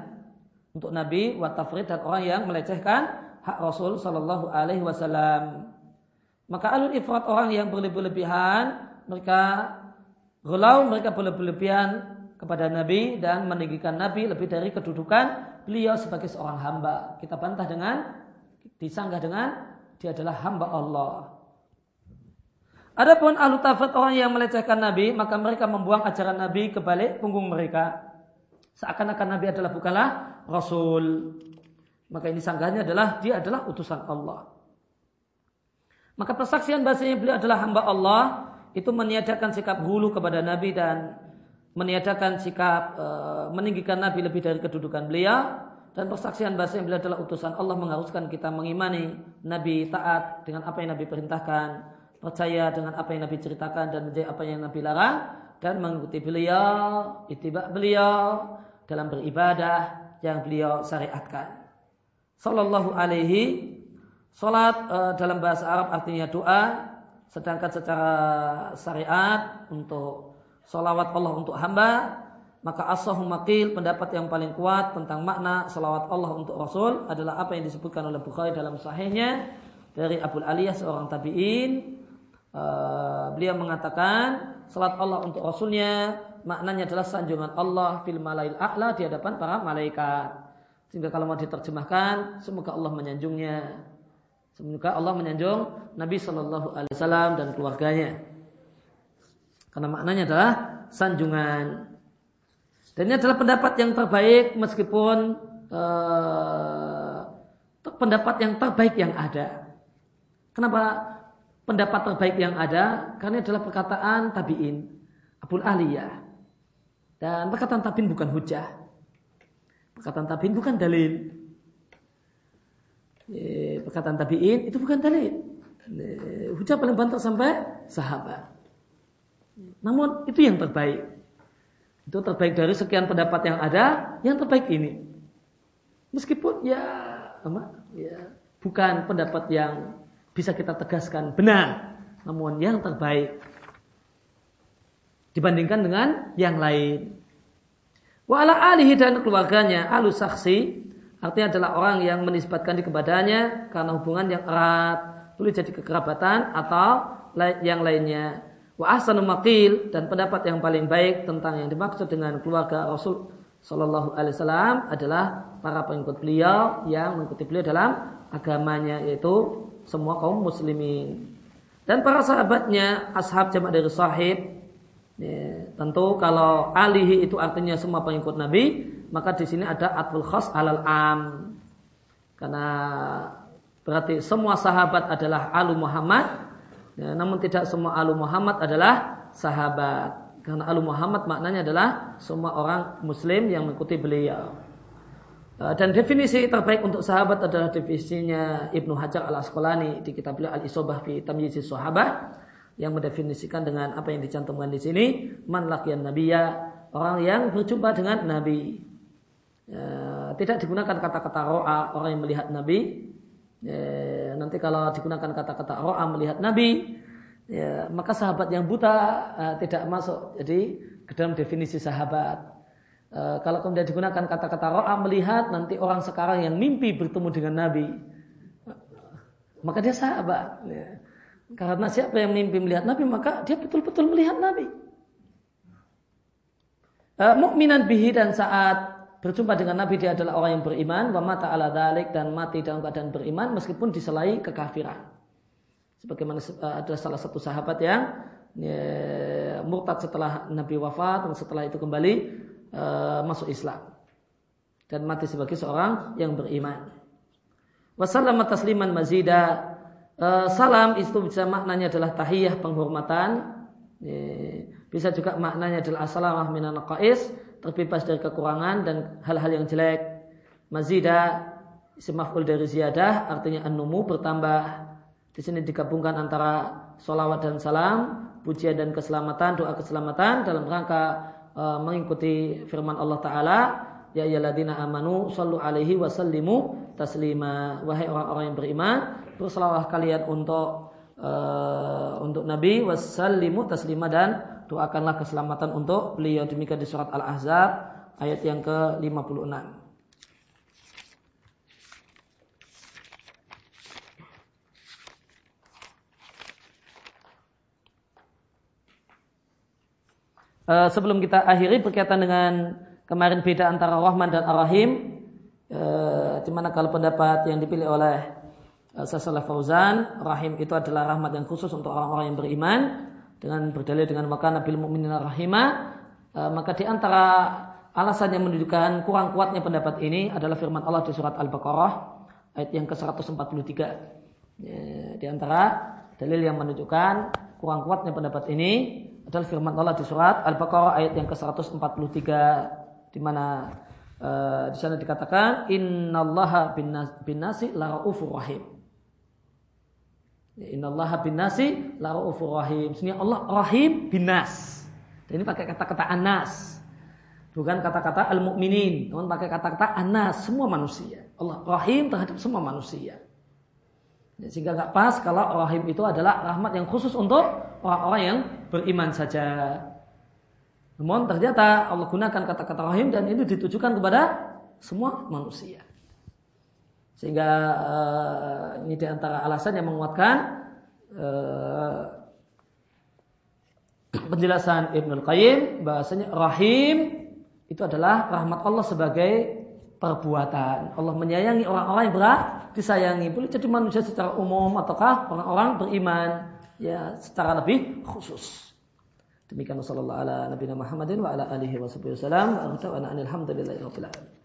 untuk Nabi, wa tafrid dan orang yang melecehkan hak Rasul Sallallahu Alaihi Wasallam. Maka ahli ifrat orang yang berlebih-lebihan, mereka gulau, mereka berlebih-lebihan kepada Nabi dan meninggikan Nabi lebih dari kedudukan beliau sebagai seorang hamba. Kita bantah dengan disanggah dengan dia adalah hamba Allah. Adapun ahlu tafat orang yang melecehkan Nabi, maka mereka membuang ajaran Nabi ke balik punggung mereka. Seakan-akan Nabi adalah bukanlah Rasul. Maka ini sanggahnya adalah dia adalah utusan Allah. Maka persaksian bahasanya beliau adalah hamba Allah itu meniadakan sikap hulu kepada Nabi dan meniadakan sikap e, meninggikan Nabi lebih dari kedudukan beliau dan persaksian bahasa yang beliau adalah utusan Allah mengharuskan kita mengimani Nabi taat dengan apa yang Nabi perintahkan, percaya dengan apa yang Nabi ceritakan dan menjadi apa yang Nabi larang dan mengikuti beliau, itibak beliau dalam beribadah yang beliau syariatkan. Sallallahu alaihi Salat e, dalam bahasa Arab artinya doa, sedangkan secara syariat untuk salawat Allah untuk hamba, maka asahu maqil pendapat yang paling kuat tentang makna salawat Allah untuk Rasul adalah apa yang disebutkan oleh Bukhari dalam sahihnya dari Abu Aliyah seorang tabi'in. Uh, beliau mengatakan salat Allah untuk Rasulnya maknanya adalah sanjungan Allah fil malail a'la di hadapan para malaikat. Sehingga kalau mau diterjemahkan, semoga Allah menyanjungnya. Semoga Allah menyanjung Nabi Shallallahu Alaihi Wasallam dan keluarganya. Karena maknanya adalah sanjungan. Dan ini adalah pendapat yang terbaik meskipun uh, pendapat yang terbaik yang ada. Kenapa pendapat terbaik yang ada? Karena adalah perkataan tabi'in. Abul Aliyah. Dan perkataan tabi'in bukan hujah. Perkataan tabi'in bukan dalil. Perkataan tabi'in itu bukan dalil. Hujah paling banter sampai sahabat. Namun itu yang terbaik. Itu terbaik dari sekian pendapat yang ada, yang terbaik ini. Meskipun ya, apa, ya bukan pendapat yang bisa kita tegaskan benar, namun yang terbaik dibandingkan dengan yang lain. Wa ala alihi dan keluarganya alu saksi artinya adalah orang yang menisbatkan di kepadanya karena hubungan yang erat boleh jadi kekerabatan atau yang lainnya. Wa ahsanu dan pendapat yang paling baik tentang yang dimaksud dengan keluarga Rasul Shallallahu Alaihi Wasallam adalah para pengikut beliau yang mengikuti beliau dalam agamanya yaitu semua kaum muslimin. Dan para sahabatnya ashab jamaah dari sahib ya, tentu kalau alihi itu artinya semua pengikut Nabi maka di sini ada atful khas alal am. Karena berarti semua sahabat adalah alu Muhammad Ya, namun tidak semua alu Muhammad adalah sahabat. Karena alu Muhammad maknanya adalah semua orang muslim yang mengikuti beliau. Ya, dan definisi terbaik untuk sahabat adalah definisinya Ibnu Hajar al Asqalani di kitab beliau Al Isobah fi Tamyiz Sahabah yang mendefinisikan dengan apa yang dicantumkan di sini man lakian nabiya orang yang berjumpa dengan nabi. Ya, tidak digunakan kata-kata ro'a orang yang melihat nabi Ya, nanti kalau digunakan kata-kata ro'a melihat Nabi, ya, maka sahabat yang buta uh, tidak masuk. Jadi ke dalam definisi sahabat. Uh, kalau kemudian digunakan kata-kata ro'a melihat nanti orang sekarang yang mimpi bertemu dengan Nabi, maka dia sahabat. Ya. Karena siapa yang mimpi melihat Nabi maka dia betul-betul melihat Nabi. Uh, mukminan bihi dan saat berjumpa dengan Nabi dia adalah orang yang beriman, wa mata ala dalik dan mati dalam keadaan beriman meskipun diselai kekafiran. Sebagaimana eh, ada salah satu sahabat yang ya, murtad setelah Nabi wafat dan setelah itu kembali uh, masuk Islam dan mati sebagai seorang yang beriman. Wassalam tasliman mazida. Uh, salam itu bisa maknanya adalah tahiyah penghormatan. Ya, bisa juga maknanya adalah assalamah minan qais terbebas dari kekurangan dan hal-hal yang jelek. Mazida isim maf'ul dari ziyadah artinya an-numu bertambah. Di sini digabungkan antara solawat dan salam, pujian dan keselamatan, doa keselamatan dalam rangka e, mengikuti firman Allah Taala, ya ayyuhalladzina amanu sallu alaihi wasallimu taslima. Wahai orang-orang yang beriman, berselawat kalian untuk e, untuk Nabi wasallimu taslima dan doakanlah keselamatan untuk beliau demikian di surat Al-Ahzab ayat yang ke-56. Uh, sebelum kita akhiri berkaitan dengan kemarin beda antara Rahman dan Ar-Rahim, uh, di mana kalau pendapat yang dipilih oleh uh, Sasalah Fauzan, Rahim itu adalah rahmat yang khusus untuk orang-orang yang beriman, dengan berdalil dengan maka Nabi Mukminin rahimah e, maka di antara alasan yang menunjukkan kurang kuatnya pendapat ini adalah firman Allah di surat Al-Baqarah ayat yang ke-143 e, di antara dalil yang menunjukkan kurang kuatnya pendapat ini adalah firman Allah di surat Al-Baqarah ayat yang ke-143 di mana e, di sana dikatakan innallaha bin nasi la rahim Innallaha bin nasi rahim. Sini Allah rahim bin nas. Dan ini pakai kata-kata anas. Bukan kata-kata al-mu'minin, namun pakai kata-kata anas, semua manusia. Allah rahim terhadap semua manusia. Ya, sehingga nggak pas kalau rahim itu adalah rahmat yang khusus untuk orang-orang yang beriman saja. Namun ternyata Allah gunakan kata-kata rahim dan ini ditujukan kepada semua manusia. Sehingga uh, ini di antara alasan yang menguatkan uh, penjelasan Ibnul Qayyim bahasanya rahim itu adalah rahmat Allah sebagai perbuatan. Allah menyayangi orang-orang yang berat disayangi. Boleh jadi manusia secara umum ataukah orang-orang beriman ya secara lebih khusus. Demikian sallallahu ala nabiyina Muhammadin wa ala alihi wa wasallam. Alhamdulillah